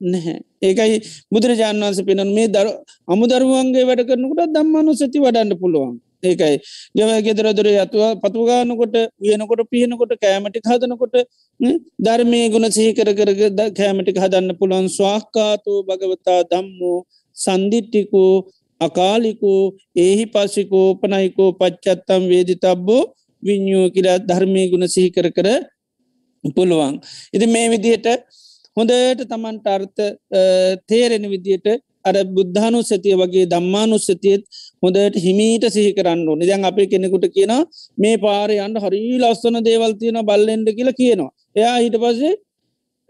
නැහැ. ඒකයි බුදුරජාණන් වන්ස පෙනන් මේ දර අමුදරුවන්ගේ වැඩ කරනකට දම්මානු සති වඩන්න පුළුවන්. ඒකයි. ගෙව ගෙදරදුර යතුව පතුගානකොට වියනකොට පියනකොට කෑමටි හදනකොට ධර්මය ගුණ සහිකර කරග කෑමටි හදන්න පුළුවන්. ස්වාක්කාතෝ භගවතා දම්මෝ සන්දිිට්ටිකෝ අකාලිකෝ ඒහි පසිකෝ පනයිකෝ පච්චත්තම් වේදි තබ්බෝ විඤ්ඥෝ කියලා ධර්මය ගුණ සිහිකර කර පුළුවන්. ඉති මේ විදියට හොඳට තමන්ට අර්ථ තේරෙන විදියට අර බුද්ධානු සතිය වගේ දම්මානුස්සතියත් හොඳට හිමීට සිහි කරන්න ඕන. දැන් අපි කෙනෙකුට කියන මේ පාරයන්ට හරි ලස්සන දේවල් තියෙන බල්ලෙන්ඩ කියලා කියනවා. එයා හිට පසේ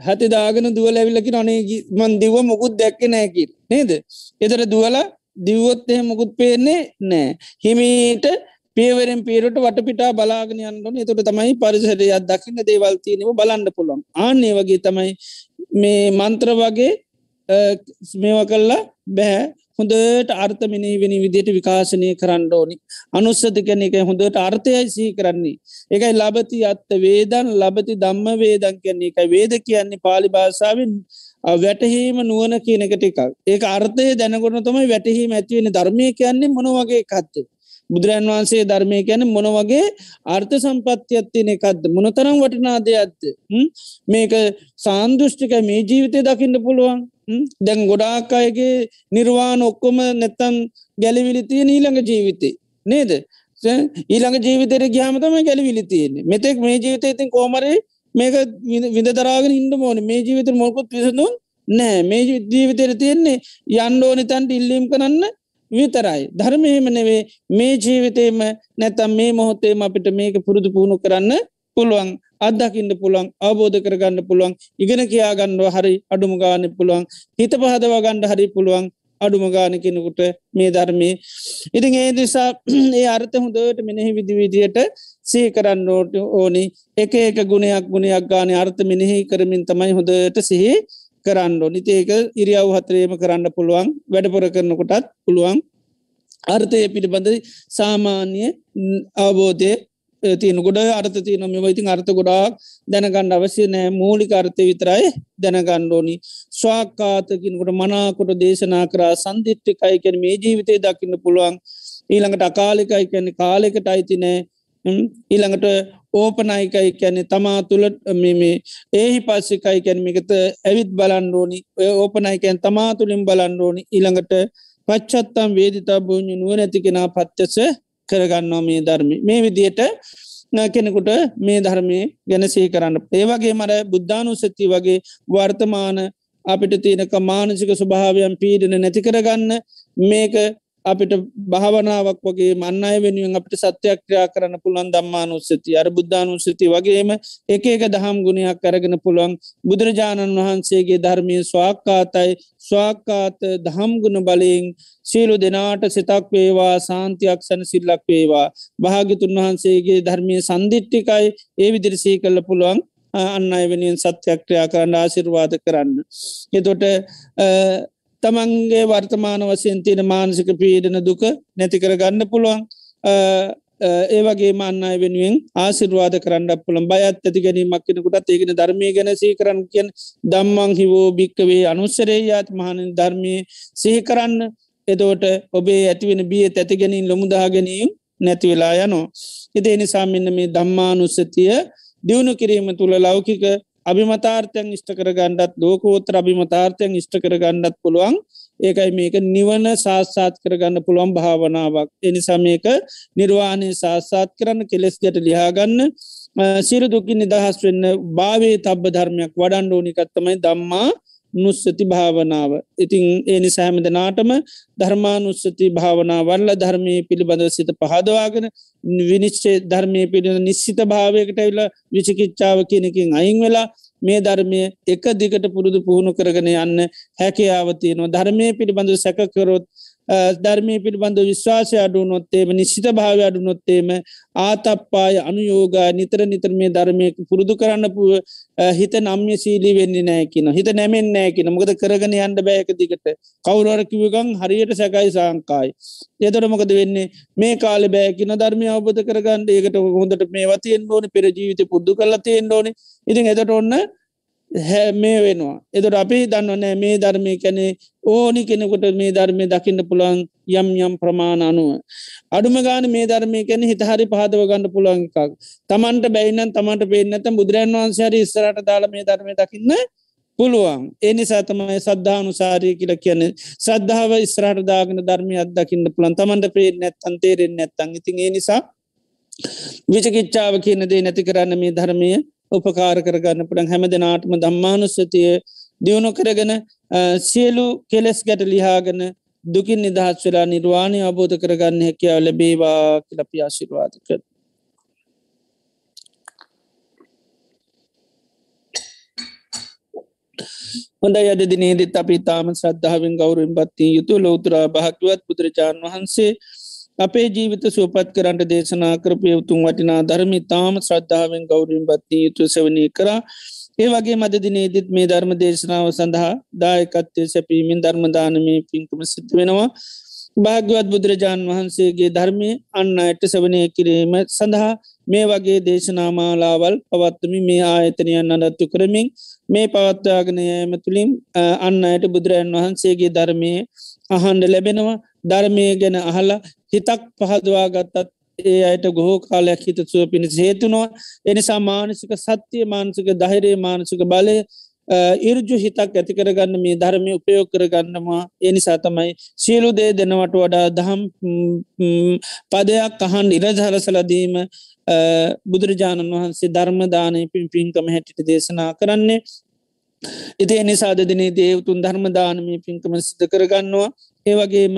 හැති දාගෙන දුවල ඇවිල්ලකි නොනේ මන් දිව මොකුත් දැක්ක නෑකිල් නේද? එතර දුවල දිව්වොත්ය මොකුත් පේන්නේ නෑ. හිමීට පියවරෙන් පේරට වටපිටා බලාගෙන යන්නන එතුට තමයි පරිසරයක් දකින්න දේවල් තියනව බලන්න පුළුවන්. ආන්නේ වගේ තමයි මේ මන්ත්‍ර වගේ මේව කල්ලා බැහැ හොඳට අර්ථ මිනිවෙනි විදියට විකාශනය කරන්න ඕනි. අනුස්සති කන එක හොඳට අර්ථයයි සහි කරන්නේ. එකයි ලබති අත්ත වේදන් ලබති දම්ම වේදන් කියන්නේ එක වේද කියන්නේ පාලි භාෂාවෙන් වැටහීම නුවන කියන එකට එකක් ඒක අර්ථය දැනගොන තමයි වැටහීම ඇතිවෙන ධර්මය කියන්නේ මොනවගේ කත්තේ බුදුරන් වහන්සේ ධර්මය ගැන මොන වගේ අර්ථ සම්පත්තියත්තින එකක්ද? මොනතරම් වටනා දෙයක්ද මේක සාන්දෘෂ්ටික මේ ජීවිතය දකින්න පුළුවන්. දැන් ගොඩාක් අයගේ නිර්වාණ ඔක්කොම නැත්තන් ගැලිවිලිතිය ඊළඟ ජීවිතේ. නේද? ඊළඟ ජීවිතර ග්‍යාමතම ගැලිවිලි තියෙන්නේ. මෙතෙක් මේ ජීවිතය ඉතින් කෝමරේ මේක විඳ දරාගෙන ඉන්න මෝන මේ ජීවිත මොකුත් විසඳුන් නෑ මේ ජීවිතයට තියෙන්නේ යන්ඩෝනි තැන්ට ඉල්ලීම් කරන්න විතරයි. ධර්මයම නෙවේ මේ ජීවිතේම නැතම් මේ මොහොත්තේම අපිට මේක පුරුදු පුහුණු කරන්න පුළුවන් අත්දකින්න පුළුවන් අවබෝධ කරගන්න පුළුවන් ඉගෙන කියාගන්නව හරි අඩුමගාන පුළුවන් හිත පහදවා ගණ්ඩ හරි පුළුවන් අඩුමගාන කෙනෙකුට මේ ධර්මය. ඉතින් ඒ නිසා ඒ අර්ථ හොඳට මෙනෙහි විදිවිදියට සී කරන්නෝට ඕනි. එක එක ගුණයක් ගුණයක් ගාන අර්ථ මෙනෙහි කරමින් තමයි හොඳට සිහි කරන්න නිතේක ඉරියව් හතරේම කරන්න පුළුවන්. වැඩපොර කරනකොටත් පුළුවන්. අර්ථය පිළිබඳ සාමාන්‍ය අවබෝධය තියන ගොඩ අර්ථ තියන මෙ ඉතින් අර්ථ ගොඩාක් දැනගණ්ඩ අවශ්‍ය නෑ. මූලික අර්ථය විතරයි දැනගණ්ඩෝනි ස්වාකාතකිනකොට මනාකොට දේශනා කරා සන්දිිට්ටිකයි කැන මේ ජීවිතය දකින්න පුළුවන්. ඊළඟට අකාලිකයි කැන කාලෙකට අයිති නෑ. ඊළඟට ඕපනයිකයි කැනෙ තමා තුළ මේ ඒහි පස්සිකයි කැනමිකත ඇවිත් බලන්ඩෝනි ඔය ඕපනයිකැන් තමා තුළින් බලන්ඩෝනි ඊළඟට පච්චත්තම් වේදිතා භූඥ නුව නැති කෙනා පත්්‍යස කරගන්නවා මේ ධර්මි මේ විදියට කෙනෙකුට මේ ධර්මය ගැනසේ කරන්න. ඒවගේ මර බුද්ධානු සති වගේ වර්තමාන අපිට තියනක මානසික ස්වභාවයන් පීඩන නැති කරගන්න මේක අපිට භාවනාවක් වගේ මන්නය වෙනුවෙන් අපට සත්‍යක්්‍රියා කරන්න පුළන් දම්මානුස්සති අර බුද්ධානුස්සති වගේම එක එක දහම් ගුණයක් කරගෙන පුළුවන් බුදුරජාණන් වහන්සේගේ ධර්මය ස්වාක්කාතයි ස්වාක්කාත දහම්ගුණ බලයෙන් සියලු දෙනාට සිතක් වේවා සාන්තියක් සැන සිල්ලක් වේවා. භාගිතුන් වහන්සේගේ ධර්මය සන්දිිට්ටිකයි ඒ විදිරිසී කල්ල පුළුවන් අන්න අය වෙනින් සත්‍යක්්‍රයා කරන්න ආසිර්වාද කරන්න. එතොට තමන්ගේ වර්තමාන වසයෙන් තියෙන මානසික පීඩන දුක නැති කර ගන්න පුළුවන් ඒ වගේ මන්නය වෙනුවෙන් ආසිර්වාද කරන්න පුළන් බයත් ඇති ගැනීමක් කෙනකුටත් ඒගෙන ධර්මය ගැනසී කරන්න කියෙන් දම්මං හිවෝ භික්කවේ අනුස්සරේයාත් මහන ධර්මය සිහි කරන්න. එදෝට ඔබේ ඇතිවෙන බිය ඇති ගැනින් ලොමුදා ගැනීම් නැති වෙලා යනෝ. එති එනිසා මෙන්න මේ දම්මානුස්සතිය දියුණු කිරීම තුළ ලෞකික අභිමතාර්ථයන් ඉෂ්ට කර ගණ්ඩත් ලෝකෝත්‍ර අභිමතාර්ථයන් ඉෂ්ට කර ගණ්ඩත් පුළුවන්. ඒකයි මේක නිවන සාස්සාත් කරගන්න පුළුවන් භාවනාවක්. එනිසා මේක නිර්වාණය සාස්සාත් කරන්න කෙලෙස් ගැට ලියාගන්න සිරු දුකින් නිදහස් වෙන්න භාවේ තබ්බ ධර්මයක් වඩන්ඩ ඕනිකත්තමයි දම්මා නුස්සති භාවනාව. ඉතිං ඒ නිසාහම දෙනාටම ධර්මානුස්සති භාවනා වල්ල ධර්මය පිළිබඳව සිත පහදවාගෙන විනිශ්චේ ධර්මය පිළිබඳ නිශ්සිත භාවයකට ඇවිල විචිකිච්ඡාව කියනකින් අයින් වෙලා මේ ධර්මය එක දිගට පුරුදු පුහුණු කරගෙන යන්න හැකියාවතියනවා ධර්මය පිළිබඳව සැකකරොත් ධර්මය පිළිබඳ විශ්වාසය අඩුනොත්තේම නිශ්ිත භාව අඩුනොත්තේම ආතප්පාය අනුයෝගා නිතර නිතර මේ ධර්මය පුරුදු කරන්න පුව හිත නම්ය සීලී වෙන්නේ නෑකින හිත නැමෙන් නෑකින මොකද කරගෙන යන්ඩ බෑක දිකට කවුරරකිවගං හරියට සැකයි සාංකායි එතොට මොකද වෙන්නේ මේ කාල බෑකින ධර්මය අවබධ කරගන්න ඒකට හොඳට මේ වතියෙන් ඕන පෙරජීවිත පුද්දු කරලා තියෙන් ඕන ඉතින් එතට ඔන්න හැ මේ වෙනවා. එතට අපි දන්නවනෑ මේ ධර්මය කැනේ ඕනි කෙනෙකුට මේ ධර්මය දකින්න පුළන් යම් යම් ප්‍රමාණ අනුව. අඩුම ගාන මේ ධර්මය කැන හිතහරි පහදව ගන්න පුළුවන් එකක්. තමන්ට බැයිනන් තමට පේනත බුදුරන් වන්සාරි ඉස්සරට දාල මේ ධර්මය දකින්න පුළුවන්. ඒනිසා තමයි සද්ධානු සාරය කියල කියන සද්ධාව ඉස්රාට දාගෙන ධර්මය අදකින්න පුළන් තමන්ට පේ නැත්තන් තේරෙන් නැත්තන් ඉතින් ඒ නිසා විචකිච්චාව කියනදේ නැති කරන්න මේ ධර්මය උපකාර කරගන්න පුළන් හැම දෙනාටම දම්මානුස්සතිය දියුණු කරගෙන සියලු කෙලෙස් ගැට ලිහාගෙන දුකින් නිදහස් වෙලා නිර්වාණය අබෝධ කරගන්න හැකියාව ලැබේවා කියලපි ආශිර්වාද කර. හොඳ යද දිනේදත් අපි තාම ශ්‍රද්ධාවෙන් ගෞරුවෙන් පත්තිී යුතු ලෝතුරා භාක්‍යවත් බුදුරජාණන් වහන්සේ අපේ ජීවිත සුවපත් කරන්ට දේශනා කරපය උතුන් වටිනා ධර්මි තාම ශ්‍රද්ධාවෙන් ගෞරින් බත්තිී යුතු සවනය කරා. ඒ වගේ මද දිනේදත් මේ ධර්ම දේශනාව සඳහා දායකත්වය සැපීමෙන් ධර්මදානමය පින්කම සිද්ධ වෙනවා. භාග්‍යවත් බුදුරජාණන් වහන්සේගේ ධර්මය අන්න අයට සවනය කිරීම සඳහා මේ වගේ දේශනාමාලාවල් පවත්වමි මේ ආයතනයන් අඩත්තු කරමින් මේ පවත්වාගනයම තුළින් අන්න අයට බුදුරජන් වහන්සේගේ ධර්මය අහන්ඩ ලැබෙනවා. ධර්මය ගැන අහලා හිතක් පහදවා ගත්තත් ඒ අයට ගොහෝ කාලයක් හිත සුව පිණිස හේතුනවා එනිසා මානසික සත්‍යය මානසික දහිරේ මානසික බලය ඉරජු හිතක් ඇති කරගන්න මේ ධර්මය උපයෝග කරගන්නවා. එනිසා තමයි සියලු දේ දෙනවට වඩා දහම් පදයක් අහන් ඉරජහලසලදීම බුදුරජාණන් වහන්සේ ධර්මදානය පින් පින්කම හැටිට දේශනා කරන්නේ. ඉති එනිසාද දිනේ දේවතුන් ධර්මදානමී පින්කම සිද්ධ කරගන්නවා. ඒවගේම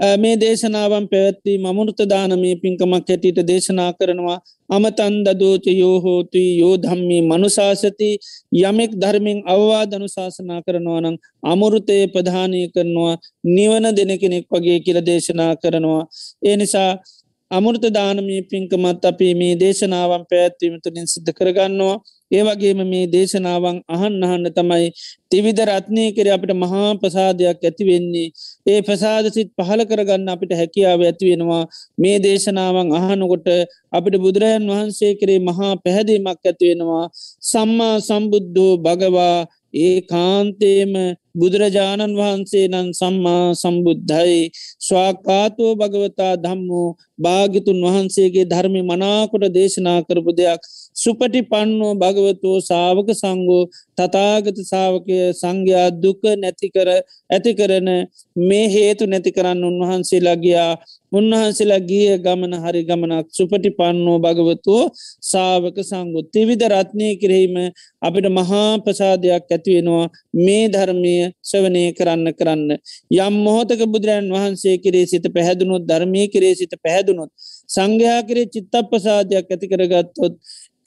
මේ දේශනාවන් පැවැත්වී මමුෘත දානමය පින්කමක් හැටියට දේශනා කරනවා. අමතන් දදෝච යෝහෝතුයි යෝධම්මී මනුසාසති. යමෙක් ධර්මින් අවවාද අනුශාසනා කරනවා නම් අමුෘතය ප්‍රධානය කරනවා. නිවන දෙන කෙනෙක් වගේ කියල දේශනා කරනවා. ඒ නිසා අමුෘත දානමී පින්කමත් අපි මේ දේශනාවන් පැත්වීම තුළින් සිද්ධ කරගන්නවා. ඒවගේම මේ දේශනාවන් අහන් අහන්න තමයි තිවිධ රත්නය කර අපිට මහා ප්‍රසාදයක් ඇතිවෙන්නේ ඒ ප්‍රසාද සිත් පහල කරගන්න අපිට හැකියාව ඇතිවෙනවා මේ දේශනාවන් අහනකොට අපිට බුදුරජන් වහන්සේ කරේ මහා පැහැදීමක් ඇතිවෙනවා සම්මා සම්බුද්ධෝ භගවා ඒ කාන්තේම බුදුරජාණන් වහන්සේ නම් සම්මා සම්බුද්ධයි. ස්වාකාතෝ භගවතා ධම්මෝ. භාගිතුන් වහන්සේගේ ධර්මි මනාකොට දේශනා කරපු දෙයක්. සුපටි පන්නෝ භගවතුෝ සාවක සංගෝ තතාගත සාාවකය සංඝයා දුක නැතිකර ඇති කරන මේ හේතු නැති කරන්න උන්වහන්සේලා ගියා. උන්වහන්සේලා ගිය ගමන හරි ගමනක් සුපටි පන්නෝ භගවතුෝ සාාවක සංගු තිවිධ රත්නය කිරීම අපිට මහා ප්‍රසාදයක් ඇතිවෙනවා මේ ධර්මය සවනය කරන්න කරන්න. යම් මොහොතක බුදුරන් වහන්සේ කරේ සිත පැහැදුණුත් ධර්මය කරේ සිත පැහැදුණුත් සංඝයා කරේ චිත්තප ප්‍රසාදයක් ඇති කරගත්තොත්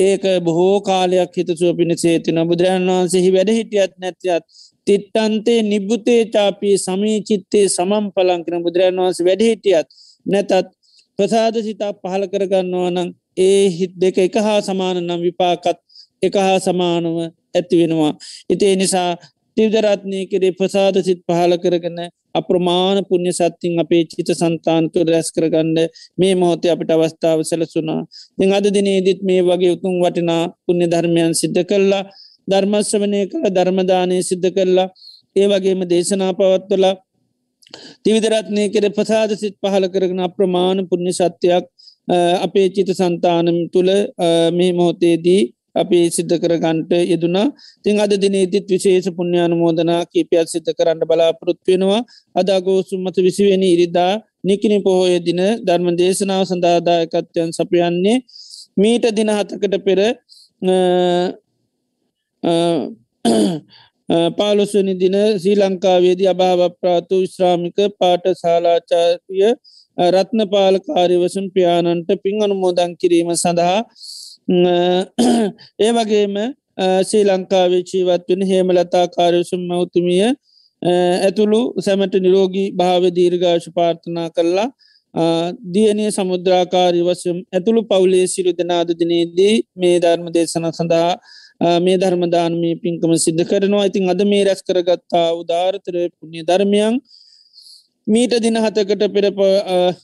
ඒක බොහෝ කාලයක් හිතසුව පිණිසේ තින බුදුරජන් වහන්සෙහි වැඩ හිටියත් නැතියත් තිට්ටන්තේ නිබ්බුතේ චාපී සමී චිත්තේ සමම් පලංකන බුදුරජන් වහන්ස වැඩහිටියත් නැතත් ප්‍රසාද සිතා පහල කරගන්නවා නම් ඒ හිත් දෙක එක හා සමාන නම් විපාකත් එක හා සමානව ඇති වෙනවා. ඉතිේ නිසා තිවදරත්නය කරේ ප්‍රසාද සිත් පහල කරගන්න අප්‍රමාණ පුුණ්‍ය සත්තින් අපේ චිත සන්තාන්තු රැස් කරගන්න මේ මොහොතේ අපිට අවස්ථාව සැලසුනා දෙ අද දිනේදිත් මේ වගේ උතුම් වටිනා පුුණ්‍ය ධර්මයන් සිද්ධ කරලා ධර්මශ්‍රවනය කළ ධර්මදානය සිද්ධ කරලා ඒ වගේම දේශනා පවත්වලා තිවිදරත්නය කෙර ප්‍රසාද සිත් පහල කරගෙන අප්‍රමාණ පුුණ්‍ය සත්‍යයක් අපේ චිත සන්තානම් තුළ මේ මොහොතේදී අපි සිද්ධ කරගන්ට යෙදුනා. තිං අද දිනේතිත් විශේෂ පුුණ්‍යාන මෝදනා කීපයක් සිද්ධ කරන්න බලාපොරොත්වෙනවා අදාගෝසුම්මත විසිවෙන ඉරිදා නිකිනි පොහෝය දින ධර්ම දේශනාව සඳාදායකත්වයන් සපයන්නේ මීට දින හතකට පෙර පාලොස්වනි දින ශ්‍රී ලංකාවේදී අභාව ප්‍රාතු විශ්‍රාමික පාට ශාලාචාරිය රත්නපාලකාරිවසුන් පියාණන්ට පින් අනුමෝදන් කිරීම සඳහා ඒ වගේම ශ්‍රී ලංකාවේ ජීවත් වෙන හේමලතා කාරයසුම් මෞතුමිය ඇතුළු සැමට නිරෝගී භාව දීර්ගාශ පාර්ථනා කරලා දියනය සමුද්‍රාකාරී වසම් ඇතුළු පවුලේ සිරු දෙනාද දිනේදී මේ ධර්ම දේශන සඳහා මේ ධර්මදානමී පින්කම සිද්ධ කරනවා. ඉතින් අද මේ රැස් කරගත්තා උදාාරතර පුුණ්‍ය ධර්මයන් මීට දින හතකට පෙර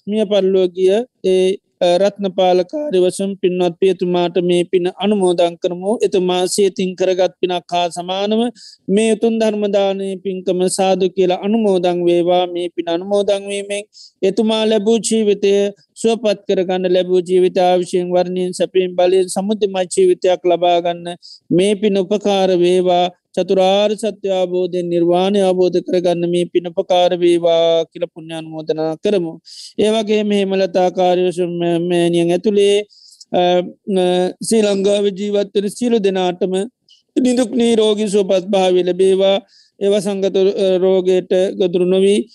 මිය පරලෝගිය ඒ රත්නපාලකාරි වසම් පින්වත් පියතුමාට මේ පින අනුමෝදං කරමු. එතුමා සේතින් කරගත් පිනක් හා සමානව මේ උතුන් ධර්මදානය පින්කම සාදු කියලා අනුමෝදං වේවා. මේ පින අනුමෝදංවීමෙන් එතුමා ලැබූ ජීවිතය සුවපත් කරගන්න ලැබූ ජීවිත ආවිශයෙන් වර්ණයෙන් සැපීම් බලයෙන් සමුතිමයි ජීවිතයක් ලබාගන්න මේ පින උපකාර වේවා. චතුරාර් සත්‍ය අවබෝධය නිර්වාණය අවබෝධ කරගන්න මේ පිනපකාරවේවා කියල පුුණ්ඥාන මෝදනා කරමු. ඒවගේ මෙහෙමලතාකාරයෝෂමෑනියන් ඇතුළේ ශ්‍රී ලංඟාව ජීවත්තර සියලු දෙනාටම නිදුක් නී රෝගී සුවපත් භාවි ලබේවා ඒව සංගත රෝගයට ගොදුරු නොවී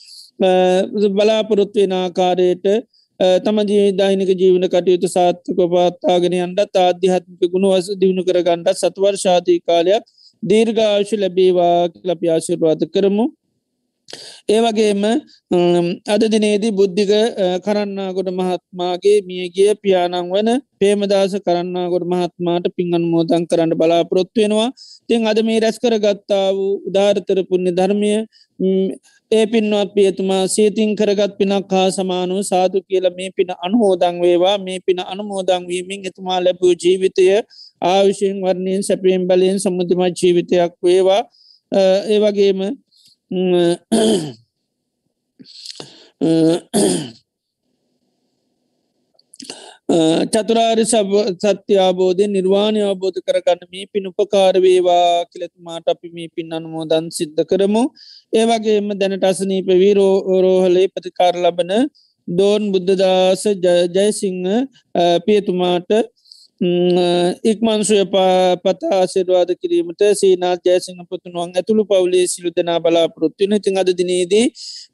බලාපොරොත්වෙන ආකාරයට තම ජීදෛනික ජීවන කටයුතු සාත්ක පාත්තාගෙන අන්ඩත් ආධ්‍යාත්මික ගුණවස දියුණු කරගන්නට සත්වර් ශාතිී කාලයක් දීර්ඝාශ ලැබේවා ලපි ආශිර්වාද කරමු. ඒවගේම අද දිනේදී බුද්ධික කරන්නාගොඩ මහත්මාගේ මියගිය පියානං වන පේමදාස කරන්නාගොඩ මහත්මාට පිංගන් මෝදන් කරන්න බලාපොරොත්වෙනවා තින් අද මේ රැස් කර ගත්තා වූ උදාරතර පුුණ්‍ය ධර්මය ඒ පින්වත් පියතුමා සේතින් කරගත් පිනක් හා සමානුව සාදු කියල මේ පින අනුහෝදං වේවා. මේ පින අනුමෝදං වීමෙන් එතුමා ලැබූ ජීවිතය ආවිශයෙන් වර්ණයෙන් සැපයෙන් බලයෙන් සම්මුතිමත් ජීවිතයක් වේවා. ඒ වගේම චතුරාරි සත්‍ය අබෝධය නිර්වාණය අවබෝධ කරගන්න මේ පින් උපකාරවේවා කියලතුමාට අපි මේ පින් අනුමෝදන් සිද්ධ කරමු. ඒවගේම දැනට අසනීප වීරෝ රෝහලේ ප්‍රතිකාර ලබන දෝන් බුද්ධදාස ජයසිංහ පියතුමාට ඉක්මන්සුය පතා ආසිරවාද කිරීමට සීනා ජයසිංහ පුතුනුවන් ඇතුළු පවුලේ සිලු දෙනා බලාපොරොත්තුවන ඉතින් අද දිනේදී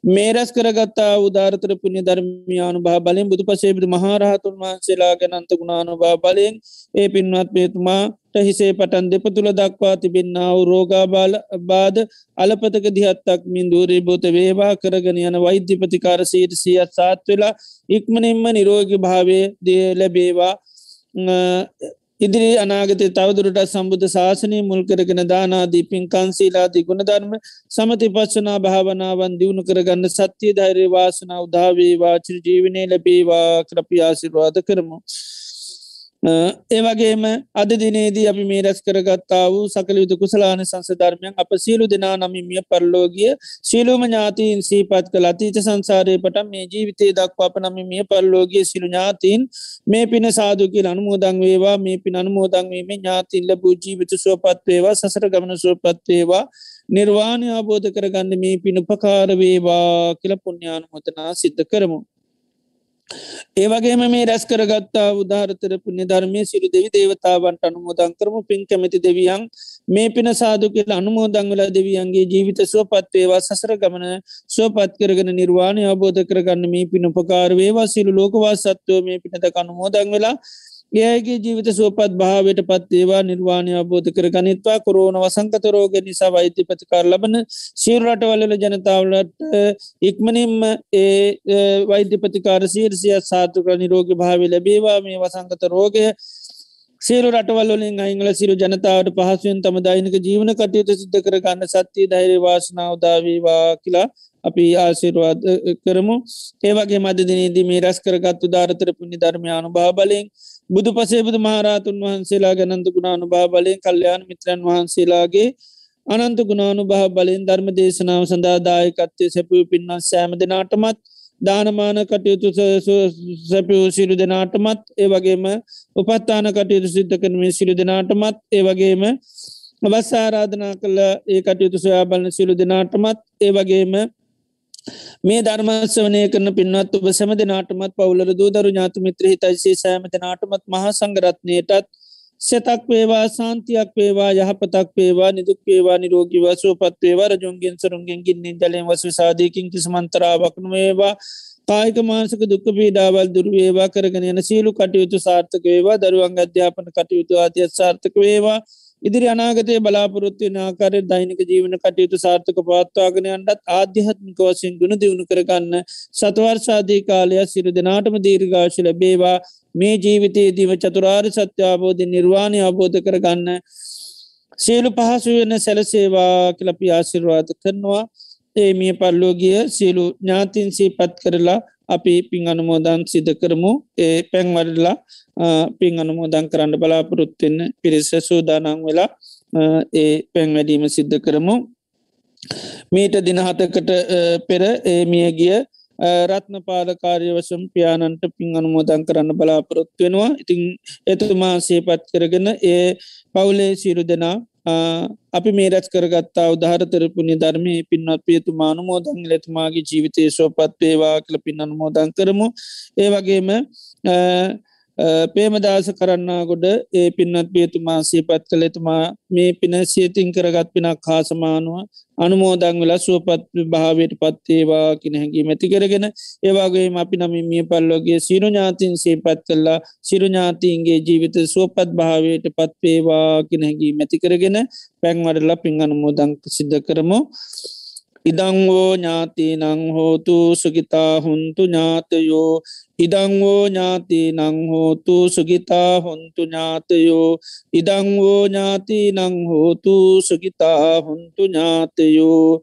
මේ රැස් කරගත්තා උදාරතර පුුණ්‍ය ධර්මයානු භා බලෙන් බුදු පසේබිදු මහරහතුන් වහන්සේලා ගැනන්ත ගුණානු භා බලයෙන් ඒ පින්වත් පේතුමාට හිසේ පටන් දෙප තුළ දක්වා තිබෙන්න්නාව රෝගාබාල බාද අලපතක දිහත්තක් මින් දූරී බෝත වේවා කරගෙන යන වෛද්‍ය ප්‍රතිකාර සීට සියත් සාත් වෙලා ඉක්මනින්ම නිරෝග භාවය දේ ලැබේවා. ඉදිරි අනාගත තවදුරට සම්බුද්ධ ශාසනය මුල් කරගෙන දානාදී පින්කන්සීලාදී ගුණධර්ම සමති පස්සනා භාවනාවන් දියුණු කරගන්න සත්‍යය ධෛර්ය වාසනා උදාවේ වාචර ජීවනය ලැබේවා කරපි ආසිරවාද කරමු. ඒවගේම අද දිනේදී අපි මේ රැස් කරගත්තා වූ සකලයුතු කුසලාන සංසධර්මයන් අප සියලු දෙනා නමිමිය පරලෝගිය ශිලුම ඥාතීන් සීපත් කළ අතීත සංසාරය පට මේ ජීවිතේ දක්වා අප නමිමිය පරලෝගිය සිලු ඥාතීන් මේ පින සාදුකිල් අනුමෝදං වේවා. මේ පින අනුමෝදංවීම ඥාතින්ල භූ ජීවිත සුවපත්වේවා සසර ගමන සුවපත්වේවා නිර්වාණය අබෝධ කරගන්න මේ පිනුපකාර වේවා කියල පුුණ්‍යානුමතනා සිද්ධ කරමු. ඒවගේම මේ රැස් කරගත්තා උදාහරතර පුුණ්‍ය ධර්මය සිරු දෙවි දේවතාවන්ට අනුමෝදන් කරම. පින් කැමති දෙවියන් මේ පින සාදු කියල අනුමෝදංවල දෙවියන්ගේ ජීවිත සුවපත්වේවා සසර ගමන සුවපත් කරගෙන නිර්වාණය අබෝධ කරගන්න මේ පින උපකාර වේවා. සිරු ලෝකවා සත්වෝ මේ පිනත අනුමෝදං වෙලා ඒගේ ජීවිත සුවපත් භාවයට පත්ඒවා නිර්වාණය අබෝධ කර ගනිත්වා කොරෝන වසංකත රෝග නිසා වෛද්‍ය ප්‍රතිකාර ලබන සීරටවල්ල ජනතාවලට ඉක්මනින්ම ඒ වෛද්‍ය ප්‍රතිකාර සීර්සිය සාතුක නිරෝග භාව ලැබේවා. මේ වසංකත රෝගය සේරු රටවල්ලින් අංගල සිරු ජනතාවට පහසුවෙන් තම දෛනික ජීවන කටයුතු සිද්ධ කර ගන්න සත්‍යය ධෛර්ය වාසනාවදාවීවා කියලා අපි ආසිරවාද කරමු. ඒවගේ මද දිනේදී මේ රැස් කරගත්තු ධාරතර පුුණි ධර්මයානු භාබලෙන් බුදු පසේ බුදු මහරාතුන් වහන්සේලා ගැනන්ත ගුණානු භාබලයෙන් කල්්‍යයාන මිත්‍රන් වහන්සේලාගේ අනන්ත ගුණානු භහ බලෙන් ධර්ම දේශනාව සඳාදායකත්තය සැපූ පින්නස් සෑම දෙනාටමත් දානමාන කටයුතු සැපියූ සිරු දෙනාටමත් ඒ වගේම උපත්තාන කටයුතු සිද්ධ කරනේ සිරු දෙනාටමත් ඒ වගේම අවස්සාරාධනා කළ ඒ කටයුතු සොයා බලන සිරු දෙනාටමත් ඒ වගේම මේ ධර්මස්වනය කරන පින්වත් ඔබ සැම දෙනාටමත් පවුලර දූදරු ඥාතු මිත්‍ර හිතයිසේ සෑම දෙනාටමත් මහා සංගරත්නයටත් සතක් වේවා සාන්තියක් වේවා යහපතක් වේවා නිදුක් වේවා නිරෝගී වසුවපත් වේවා රජුන්ගෙන් සරුන්ගෙන් ගින්නින් ජලයෙන් වසු සාධයකින් කිසිමන්තරාවක්න වේවා කායික මානසක දුක්ක පීඩාවල් දුරවේවා කරගෙන යන සීලු කටයුතු සාර්ථක වේවා. දරුවන් අධ්‍යාපන කටයුතු ආතියත් සාර්ථක වේවා. ඉදිරි අනාගතය බලාපොරොත්තු නාකාර දෛනික ජීවන කටයුතු සාර්ථක පවත්වාගෙනයන්ටත් ආධ්‍යාත්මික වසින් ගුණ දියුණු කරගන්න සතවර්ශාදී කාලයක් සිරු දෙනාටම දීර්ඝාශ ලැබේවා. මේ ජීවිතයේදීම චතුරාර් සත්‍යාබෝධ නිර්වාණය අබෝධ කරගන්න සියලු පහසු වන සැලසේවා කලපි ආසිර්වාද කරනවා. ඒ මිය පල්ලෝගිය සියලු ඥාතින් සීපත් කරලා අපි පින් අනුමෝදන් සිද කරමු. ඒ පැන්වරලා පින් අනුමෝදන් කරන්න බලාපොරොත්වෙන්න පිරිස සූදානං වෙලා ඒ පැන් වැඩීම සිද්ධ කරමු. මීට දිනහතකට පෙර ඒ මිය ගිය රත්න පාලකාරය වසම් පියානන්ට පින් අනුමෝදන් කරන්න බලාපොරොත්තු වෙනවා. ඉතිං එතුමා සේපත් කරගෙන ඒ පවුලේ සිරු දෙනා අපි මේ රැත් කරගත්තා උදාහරතරපුුණි ධර්මය පින්වත් පියතුමානු මෝදං ලෙතුමාගේ ජීවිතය සෝපත් වේවා කළ පින් අනුමෝදන් කරමු. ඒ වගේම පේමදාස කරන්නා ගොඩ ඒ පින්නත් පියතුමා සීපත් කළෙතුමා මේ පින සියතින් කරගත් පිනක් හාසමානුව අනුමෝදං වෙලා සුවපත් භාවයට පත්තේවා කින හැකි මැති කරගෙන ඒවාගේ අපි නම මිය පල්ලෝගේ සිරු ඥාතින් සේපත් කල්ලා සිරු ඥාතින්ගේ ජීවිත සුවපත් භාවයට පත්වේවා කින හැකි මැති කරගෙන පැන්වඩලා පින් අනුමෝදං සිද්ධ කරමු. ඉදංවෝ ඥාති නං හෝතු සුගිතා හුන්තු ඥාතයෝ ඉදංවෝ ඥාති නං හෝතු සුගිතා හොන්තු ඥාතයෝ ඉදංවෝ ඥාති නං හෝතු සුගිතා හොන්තු ඥාතයෝ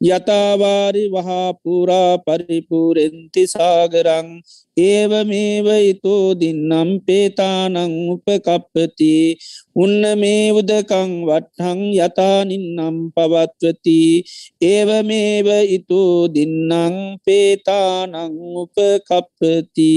යතාවාරි වහාපුරා පරිපුරෙන්ති සාගරං ඒව මේව ඉතෝ දින්නම් පේතානං උපකප්පති. උන්න මේ උදකං වටහං යතානින්නම් පවත්වති. ඒව මේව ඉතෝ දින්නම් පේතානං උපකප්පති.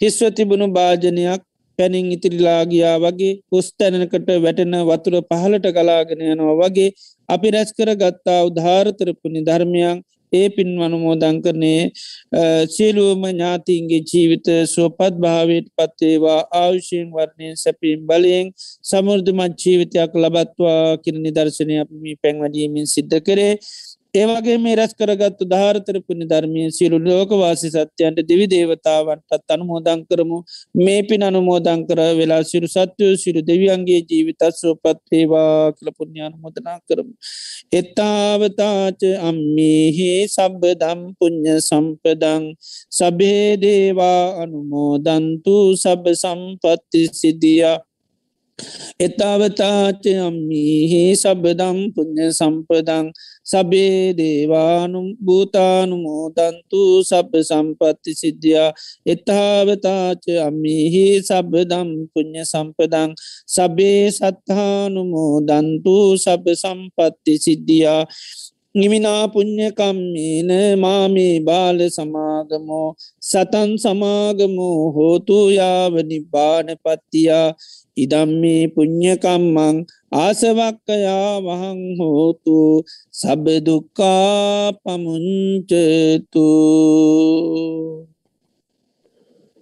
හිස්ව තිබුණු භාජනයක් පැනින් ඉතිරිලාගයා වගේ පුස්තැනකට වැටෙන වතුර පහලට කලාගෙන යනවා වගේ අපි රැස් කර ගත්තා උධාරතරපුනි ධර්මයන්. ඒ පින් වනුමෝදං කරනේ සියලුවම ඥාතින්ගේ ජීවිත සුවපත් භාවයට පත්තේවා ආයුෂයෙන් වර්ණය සැපීම් බලයෙන් සමුෘධමත් ජීවිතයක් ලබත්වා කිර නිදර්ශනය අපමි පැන්වඩීමෙන් සිද්ධ කරේ. ඒවගේ මේ රැස් කරගත්තු ධාරතරපුුණි ධර්මය සිරු ලෝකවාසි සත්‍යයන්ට දෙවි දේවතාවන්ටත් අනුමෝදං කරමු. මේ පින් අනුමෝදං කර වෙලා සිරු සත්‍යයෝ සිරු දෙවියන්ගේ ජීවිතත් සෝපත් ඒවා කළ පුුණ්ඥාන මොදනා කරමු. එත්තාවතාච අම්මිහි සබ්බදම් පුං්ඥ සම්පදං. සබේ දේවා අනුමෝදන්තු සබ සම්පත්ති සිදියා එතාවතාචයම්මිහි සබදම් පුුණ්්‍ය සම්පදං සබේ දේවානුම් භූතානුමෝදන්තු සබ සම්පත්ති සිද්ධියා. එතාවතාච අම්මිහි සබදම් පුුණ්්‍ය සම්පදං සබේ සත්හානුමෝදන්තු සබ සම්පත්ති සිද්ධියා. නිමිනා පුං්ඥකම්මේන මාමේ බාල සමාගමෝ සතන් සමාගමෝ හෝතු යාව නිබ්බාන පත්තියා ඉදම්මේ පුං්ඥකම්මං ආසවක්කයා වහං හෝතු සබදුක්කා පමුංචතු.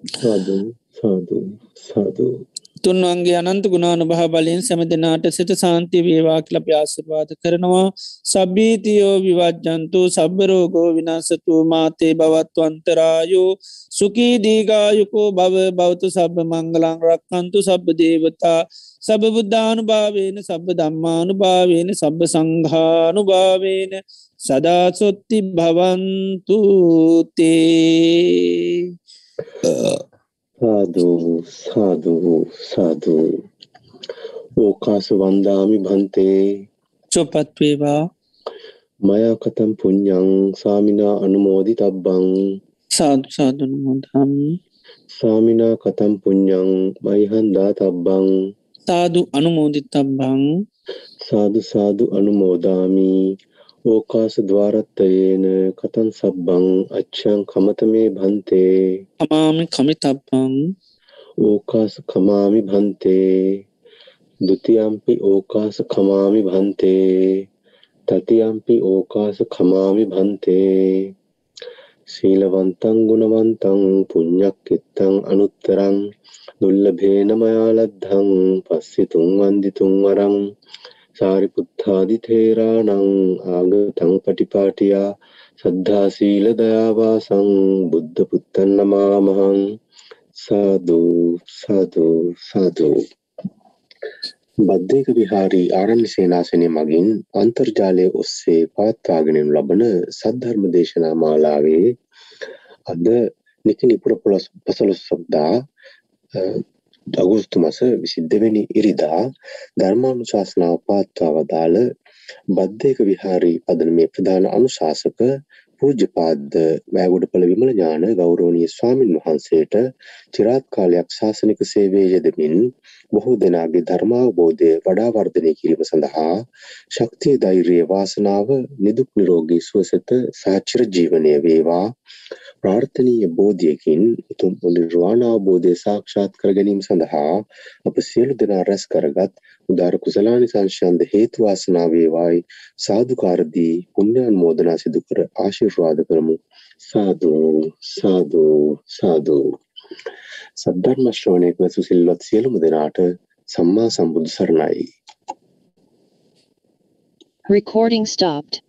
සාධ සාධ සාධූ තුන්වන්ගේ අනන්ත ගුණානු භහ බලයෙන් සැම දෙනාට සිත සාන්ති වේවා කල ප්‍යාසිවාද කරනවා. සබීතියෝ විවජ්ජන්තු සබරෝගෝ විනාසතු මාතේ බවත්වන්තරායෝ සුකී දීගායුකෝ බව බෞතු සබ මංගලං රක්කන්තු සබ දේවතා. සබ බුද්ධානු භාවේන සබ දම්මානු භාවේන සබ සංඝානු භාවේන සදාසොත්ති භවන්තුතේ සාධූ සාධූ සාධූ ඕකාස වන්දාමි භන්තේ. චොපත්වේවා මයකතම් පුඤ්ඥං සාමිනා අනුමෝදි තබ්බං සාදු සාධන මොදාමි සාමිනා කතම් පුඤ්ඥං මයිහන්දා තබ්බං සාදු අනුමෝදිතබ්බං. සාදු සාදු අනුමෝදාමී ඕකාස ద్వාරත්තයේන කතං සබ්බං අච්ඡං කමතමේ භන්තේ කමාමි කමිතබ්බං ඕකාස කමාමි භන්තේ ဒ ුතියම්පි ඕකාස කමාමි භන්තේ තතියම්පි ඕකාස කමාමි භන්තේ සීලවන්තං ගුණවන්තං පුඤ්ඤක්කිත්තං අනුත්තරං දුල්ලභේන මයාලද්ධං පස්සෙ තුන් වන්දි තුන් වරං සාරිපුත්තාදි තේරානං ආගතං පටිපාටියා සද්ධා සීල දයාවාසං බුද්ධ පුත්තන් නමාමහං සාදු සාදු සාදු බද්ධයක විහාරී ආරණ්‍ය සේනාසනය මගින් අන්තර්ජාලය ඔස්සේ පවත්වාගෙන ලබන සද්ධර්ම දේශනා මාලාවේ අද නිකිනිපුර පසළොස්වක්දා අගෝස්තු මස විසිද්ධවෙනි ඉරිදා ධර්මානුශාසනාව පවත්වා වදාළ බද්ධයක විහාරී පදනමේ ප්‍රධාන අනුශාසක පූජ්‍යපාද වැෑගොඩපළ විමල ඥාන ගෞරවනීය ස්වාමින් වහන්සේට චිරාත් කාලයක් ශාසනික සේවයේ යෙදමින් බොහෝ දෙනාගේ ධර්මාවබෝධය වඩා වර්ධනය කිරීම සඳහා ශක්තිය ධෛර්යය වාසනාව නිදුක් නිරෝගී සුවසත සාචිර ජීවනය වේවා. ප්‍රාර්ථනීය බෝධියකින් උතුම් නිර්වාණ අවබෝධය සාක්ෂාත් කර ගැනීම සඳහා අප සියලු දෙනා රැස් කරගත් උදාර කුසලානිසංශයන්ද හේතු වාසනා වේවායි. සාදුකාර දී පුණ්‍යානුමෝදනා සිදු කර ආශිර්වාද කරමු. සාදු සාදු සාදු. සද්ධර්ම ශ්‍රවණය කළ සුසිල්වත් සියලුම දෙනාට සම්මා සම්බුදු සරණයි. Recording stopped.